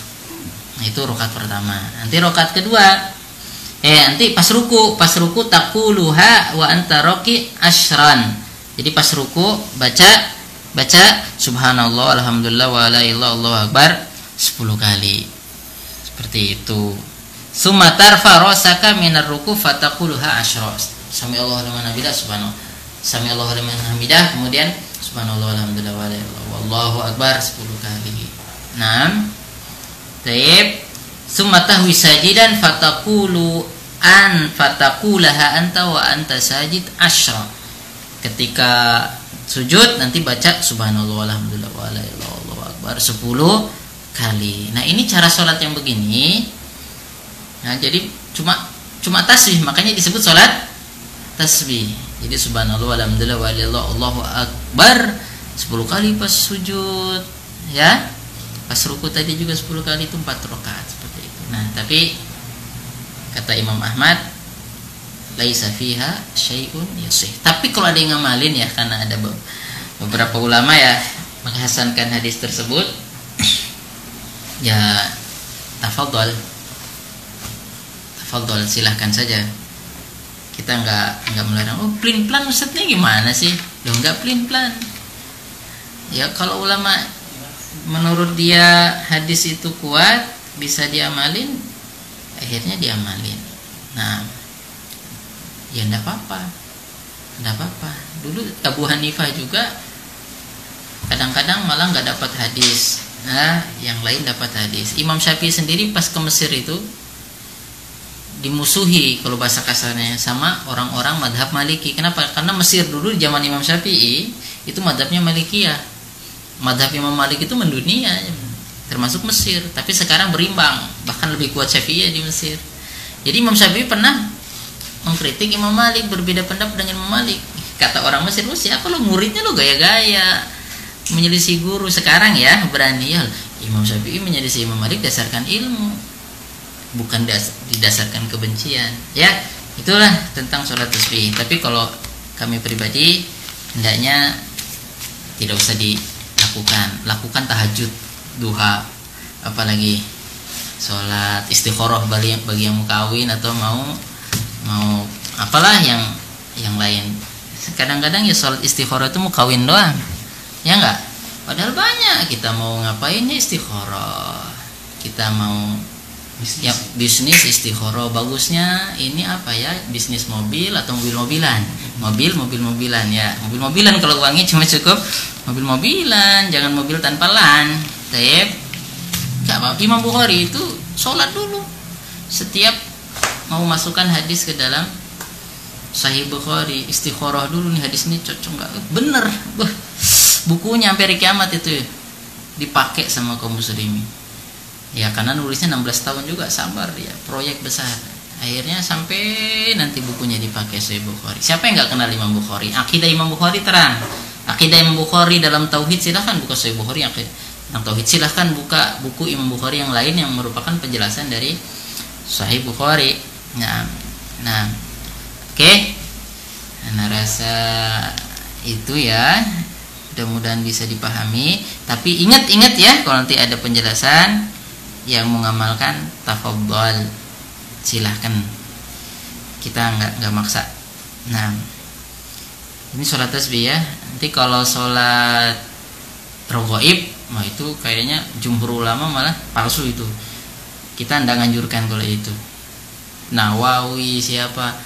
Nah, itu rokat pertama. Nanti rokat kedua eh nanti pas ruku, pas ruku takuluha wa anta roki ashran. Jadi pas ruku baca baca subhanallah alhamdulillah wala ilaha Allahu akbar 10 kali. Seperti itu. Sumatar farosaka minar ruku fatakuluha ashras sami Allah liman hamidah subhanallah sami Allah liman hamidah kemudian subhanallah alhamdulillah wallahu akbar 10 kali. 6 taib. Summa tahwi sajidan fataqulu an fataqulaha anta wa anta sajid asyra. Ketika sujud nanti baca subhanallah alhamdulillah wallahu akbar 10 kali. Nah ini cara sholat yang begini. Nah jadi cuma cuma tasbih makanya disebut sholat tasbih. Jadi subhanallah alhamdulillah walillah Allahu akbar. 10 kali pas sujud ya. Pas ruku tadi juga 10 kali itu 4 rakaat seperti itu. Nah tapi kata Imam Ahmad laisa fiha syai'un yasih tapi kalau ada yang ngamalin ya karena ada beberapa ulama ya menghasankan hadis tersebut ya tafadhol. Tafadhol silahkan saja kita nggak nggak melarang. Oh plin plan ustadznya gimana sih? Lo nggak plin plan ya kalau ulama menurut dia hadis itu kuat bisa diamalin akhirnya diamalin. Nah ya enggak apa-apa. Enggak apa-apa. Dulu Abu Hanifah juga kadang-kadang malah nggak dapat hadis. Nah yang lain dapat hadis. Imam Syafi'i sendiri pas ke Mesir itu dimusuhi kalau bahasa kasarnya. Sama orang-orang madhab maliki. Kenapa? Karena Mesir dulu zaman Imam Syafi'i itu madhabnya malikiyah. Madhab Imam Malik itu mendunia termasuk Mesir. Tapi sekarang berimbang bahkan lebih kuat Syafi'i di Mesir. Jadi Imam Syafi'i pernah mengkritik Imam Malik berbeda pendapat dengan Imam Malik. Kata orang Mesir lu siapa lu muridnya lu gaya-gaya menyelisih guru. Sekarang ya berani ya. Imam Syafi'i menyelisih Imam Malik dasarkan ilmu bukan das didasarkan kebencian. Ya itulah tentang sholat tasbih. Tapi kalau kami pribadi hendaknya tidak usah dilakukan. Lakukan tahajud duha apalagi sholat istikharah bagi yang bagi yang mau kawin atau mau mau apalah yang yang lain. Kadang-kadang ya sholat istikharah itu mau kawin doang. Ya enggak padahal banyak. Kita mau ngapain ya istikharah? Kita mau bisnis. ya bisnis istikharah bagusnya ini apa ya? Bisnis mobil atau mobil mobilan mobil mobil mobilan ya. Mobil mobilan kalau uangnya cuma cukup mobil mobilan jangan mobil tanpa lan. Taib gak apa Imam Bukhari itu sholat dulu. Setiap mau masukkan hadis ke dalam Sahih Bukhari istikharah dulu nih hadis ini cocok nggak? Bener. Bukunya sampai kiamat itu dipakai sama kaum muslimin ya karena nulisnya 16 tahun juga sabar dia proyek besar. Akhirnya sampai nanti bukunya dipakai Sahih Bukhari. Siapa yang nggak kenal Imam Bukhari? Akidah Imam Bukhari terang. Akidah Imam Bukhari dalam tauhid silahkan buka Sahih Bukhari yang yang tauhid. Silahkan buka buku Imam Bukhari yang lain yang merupakan penjelasan dari Sahih Bukhari. Nah nah oke. Okay. nah rasa itu ya. Mudah-mudahan bisa dipahami. Tapi ingat-ingat ya kalau nanti ada penjelasan yang mengamalkan tafadhol. Silahkan. Kita nggak nggak maksa. Nah ini sholat tasbih ya. Nanti kalau sholat rogoib nah itu kayaknya jumhur ulama malah palsu itu. Kita tidak nganjurkan kalau itu. Nawawi siapa?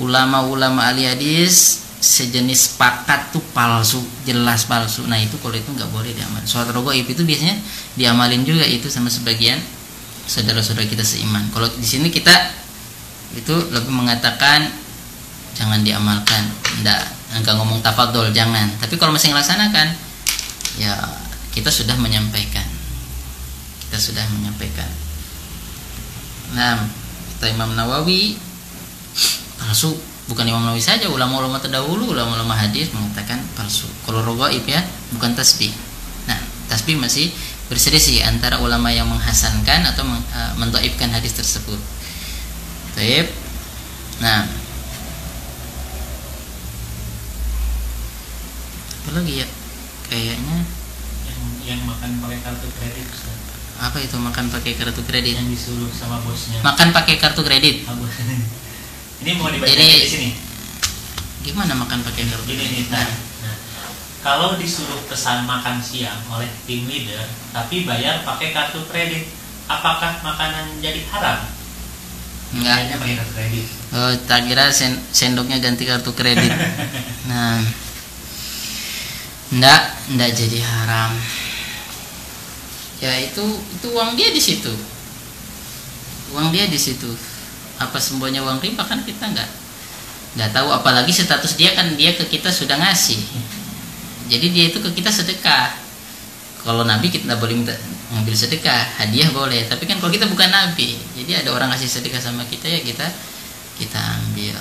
Ulama-ulama ahli hadis sejenis pakat tuh palsu jelas palsu. Nah itu kalau itu nggak boleh diamal sholat rogoib itu biasanya diamalin juga itu sama sebagian saudara-saudara kita seiman. Kalau di sini kita itu lebih mengatakan jangan diamalkan. Enggak enggak ngomong tafadhol jangan. Tapi kalau masih melaksanakan ya kita sudah menyampaikan. Kita sudah menyampaikan. Nah kata Imam Nawawi palsu bukan Imam Nawawi saja ulama-ulama terdahulu ulama-ulama hadis mengatakan palsu. Kalau rogaib ya bukan tasbih. Nah tasbih masih berselisih antara ulama yang menghasankan atau uh, mendoibkan hadis tersebut. Taib. nah. Apa lagi ya? Kayaknya yang yang makan pakai kartu kredit apa itu makan pakai kartu kredit? Yang disuruh sama bosnya. Makan pakai kartu kredit Ini mau dibaca di sini. Gimana makan pakai kartu Ini nih. Nah, nah, kalau disuruh pesan makan siang oleh tim leader, tapi bayar pakai kartu kredit, apakah makanan jadi haram? Enggak. Pakai kartu kredit. Oh, tak kira sen sendoknya ganti kartu kredit. nah, enggak, enggak jadi haram. Ya itu itu uang dia di situ. Uang dia di situ apa semuanya uang riba kan kita nggak nggak tahu. Apalagi status dia kan dia ke kita sudah ngasih. Jadi dia itu ke kita sedekah. Kalau nabi kita boleh minta ngambil sedekah hadiah boleh. Tapi kan kalau kita bukan nabi jadi ada orang ngasih sedekah sama kita ya kita kita ambil.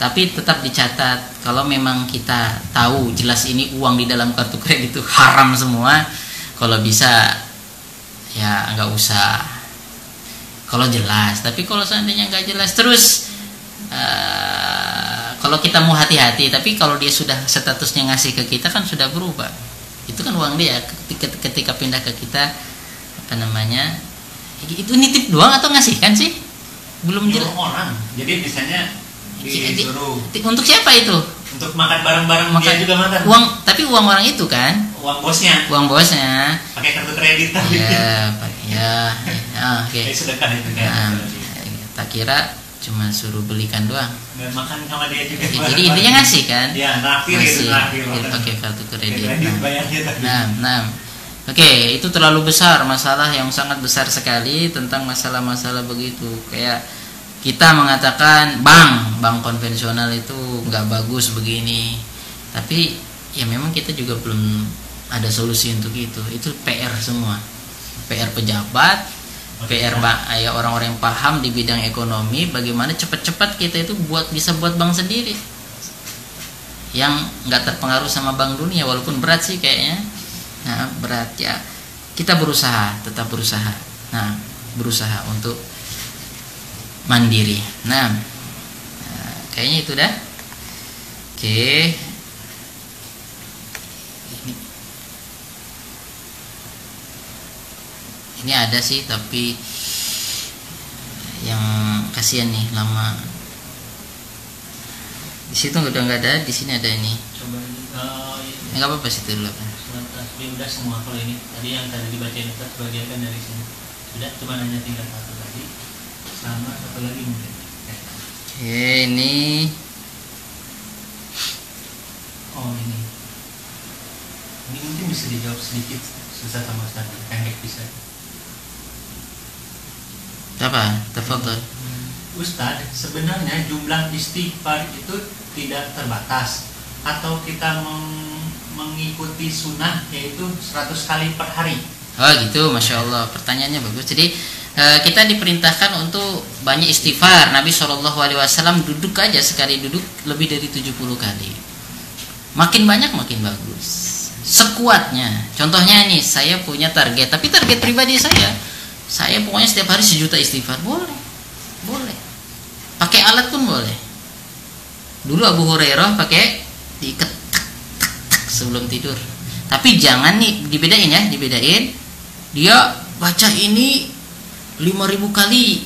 Tapi tetap dicatat kalau memang kita tahu jelas ini uang di dalam kartu kredit itu haram semua kalau bisa ya nggak usah kalau jelas. Tapi kalau seandainya nggak jelas terus uh, kalau kita mau hati-hati tapi kalau dia sudah statusnya ngasih ke kita kan sudah berubah. Itu kan uang dia. Ketika, ketika pindah ke kita apa namanya itu nitip doang atau ngasih kan sih? Belum jelas. orang. Jadi misalnya disuruh. untuk siapa itu untuk makan bareng-bareng makan dia. juga makan. Uang tapi uang orang itu kan? Uang bosnya. Uang bosnya. Pakai kartu kredit tapi. ya ya, ya oke. Okay. sedekah itu kan. Nah, tak kira cuma suruh belikan doang. Dan makan sama dia juga. Ya, jadi intinya ngasih kan? Ya naktir itu naktir pakai kartu kredit. Nah, nah, nah. Oke, okay, itu terlalu besar masalah yang sangat besar sekali tentang masalah-masalah begitu. Kayak kita mengatakan bank bank konvensional itu nggak bagus begini. Tapi ya memang kita juga belum ada solusi untuk itu. Itu PR semua. PR pejabat PR ya orang-orang yang paham di bidang ekonomi bagaimana cepat-cepat kita itu buat bisa buat bank sendiri. Yang nggak terpengaruh sama bank dunia walaupun berat sih kayaknya. Nah berat ya. Kita berusaha tetap berusaha. Nah berusaha untuk mandiri. Nah, nah kayaknya itu dah. Oke. Ini, ini ada sih tapi yang kasihan nih lama. Di situ udah nggak ada, di sini ada ini. Coba uh, nggak apa-apa situ dulu kan. udah semua kalau ini tadi yang tadi dibacain itu sebagian kan dari sini. Sudah cuma hanya tinggal satu sama satu lagi mungkin. Oke, ini. Oh ini. Ini mungkin bisa dijawab sedikit susah sama Ustaz pendek bisa. Apa tafadhol Ustaz sebenarnya jumlah istighfar itu tidak terbatas. Atau kita meng mengikuti sunnah yaitu 100 kali per hari. Oh gitu. Masya Allah. Pertanyaannya bagus. Jadi Eh, kita diperintahkan untuk banyak istighfar. Nabi Shallallahu Alaihi Wasallam duduk aja sekali duduk lebih dari 70 kali. Makin banyak makin bagus. Sekuatnya. Contohnya nih, saya punya target, tapi target pribadi saya, saya pokoknya setiap hari sejuta istighfar. Boleh, boleh. Pakai alat pun boleh. Dulu Abu Hurairah pakai diikat sebelum tidur. Tapi jangan nih dibedain ya, dibedain. Dia baca ini 5000 kali.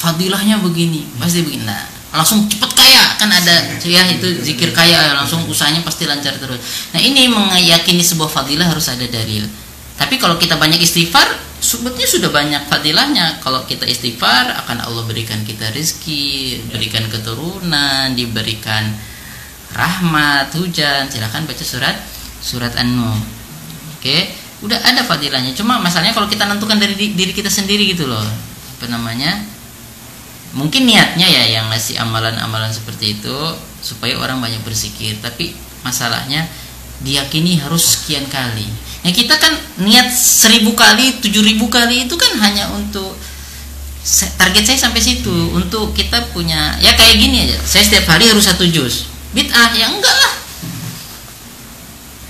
Fadilahnya begini. Pasti begini. Nah langsung cepet kaya. Kan ada ya itu zikir kaya langsung usahanya pasti lancar terus. Nah ini meyakini sebuah fadilah harus ada dalil. Tapi kalau kita banyak istighfar sebetulnya sudah banyak fadilahnya. Kalau kita istighfar akan Allah berikan kita rizki berikan keturunan diberikan rahmat hujan. Silahkan baca surat surat an-nur. Oke udah ada fadilahnya cuma masalahnya kalau kita nentukan dari diri kita sendiri gitu loh. Apa namanya? Mungkin niatnya ya yang ngasih amalan-amalan seperti itu supaya orang banyak bersikir tapi masalahnya diyakini harus sekian kali. Ya kita kan niat seribu kali tujuh ribu kali itu kan hanya untuk target saya sampai situ. Untuk kita punya ya kayak gini aja saya setiap hari harus satu jus. Bid'ah ya enggak lah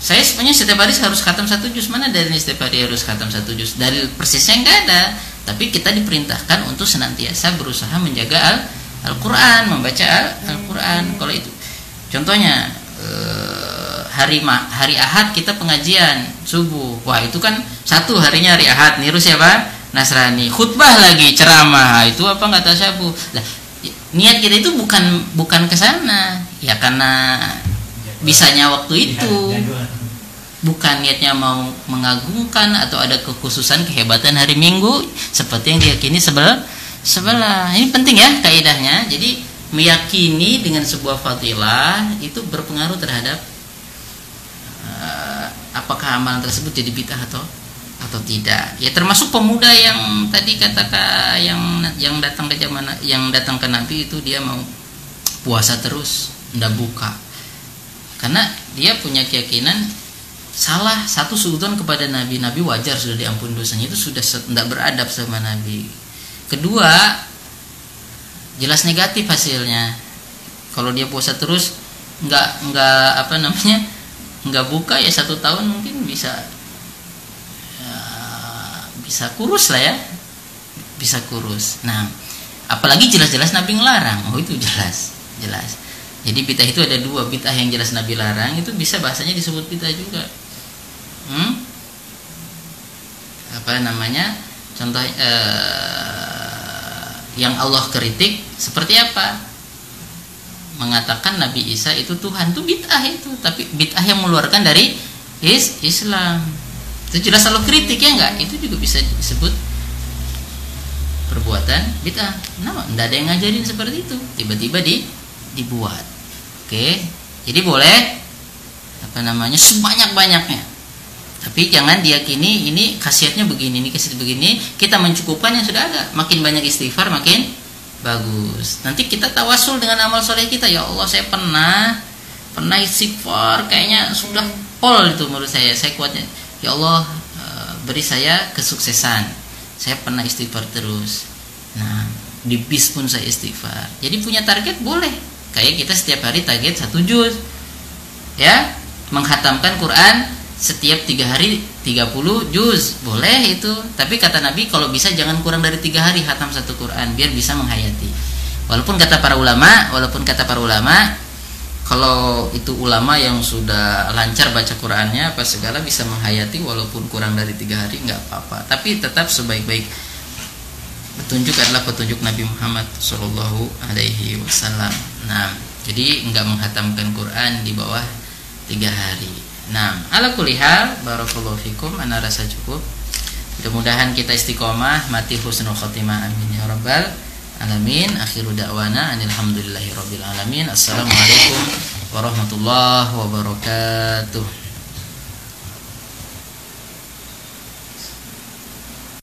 saya sebenarnya setiap hari harus khatam satu juz. Mana dari setiap hari harus khatam satu juz? Dari persisnya enggak ada. Tapi kita diperintahkan untuk senantiasa berusaha menjaga al Al-Quran membaca Al-Quran. Kalau itu contohnya eh, hari hari Ahad kita pengajian subuh. Wah itu kan satu harinya hari Ahad niru siapa? Nasrani. Khutbah lagi ceramah. Itu apa nggak tasabuh lah niat kita itu bukan bukan ke sana. Ya karena bisanya waktu iya, itu. bukan niatnya mau mengagungkan atau ada kekhususan kehebatan hari Minggu seperti yang diyakini sebelah sebelah. Ini penting ya kaidahnya. Jadi meyakini dengan sebuah fadilah itu berpengaruh terhadap uh, apakah amalan tersebut jadi bid'ah atau atau tidak. Ya termasuk pemuda yang tadi katakan yang yang datang ke zaman yang datang ke Nabi itu dia mau puasa terus ndak buka karena dia punya keyakinan salah satu sudon kepada Nabi. Nabi wajar sudah diampun dosanya. Itu sudah tidak beradab sama Nabi. Kedua jelas negatif hasilnya. Kalau dia puasa terus nggak nggak apa namanya nggak buka ya satu tahun mungkin bisa ya, bisa kurus lah ya. Bisa kurus. Nah apalagi jelas-jelas Nabi ngelarang. Oh itu jelas jelas jadi bid'ah itu ada dua bid'ah yang jelas Nabi larang itu bisa bahasanya disebut bid'ah juga. Hmm? Apa namanya? Contoh eh, yang Allah kritik seperti apa? Mengatakan Nabi Isa itu Tuhan itu bid'ah itu, tapi bid'ah yang mengeluarkan dari is Islam. Itu jelas Allah kritik ya enggak? Itu juga bisa disebut perbuatan bid'ah. Nah, enggak ada yang ngajarin seperti itu. Tiba-tiba di dibuat. Oke, jadi boleh apa namanya sebanyak-banyaknya. Tapi jangan diyakini ini khasiatnya begini, ini khasiat begini. Kita mencukupkan yang sudah ada. Makin banyak istighfar, makin bagus. Nanti kita tawasul dengan amal soleh kita. Ya Allah, saya pernah pernah istighfar, kayaknya sudah pol itu menurut saya. Saya kuatnya. Ya Allah, eh, beri saya kesuksesan. Saya pernah istighfar terus. Nah, di bis pun saya istighfar. Jadi punya target boleh kayak kita setiap hari target satu juz. Ya menghatamkan Quran setiap tiga hari 30 juz. Boleh itu. Tapi kata Nabi kalau bisa jangan kurang dari tiga hari hatam satu Quran biar bisa menghayati. Walaupun kata para ulama walaupun kata para ulama kalau itu ulama yang sudah lancar baca Qurannya apa segala bisa menghayati walaupun kurang dari tiga hari nggak apa-apa. Tapi tetap sebaik-baik petunjuk adalah petunjuk Nabi Muhammad Shallallahu Alaihi Wasallam. Nah, jadi nggak menghatamkan Quran di bawah tiga hari. Nah, ala kulihal, barakallahu fikum, ana rasa cukup. Mudah-mudahan kita istiqomah, mati husnul khotimah, amin ya rabbal alamin. Akhiru da'wana, anilhamdulillahi rabbil alamin. Assalamualaikum warahmatullahi wabarakatuh.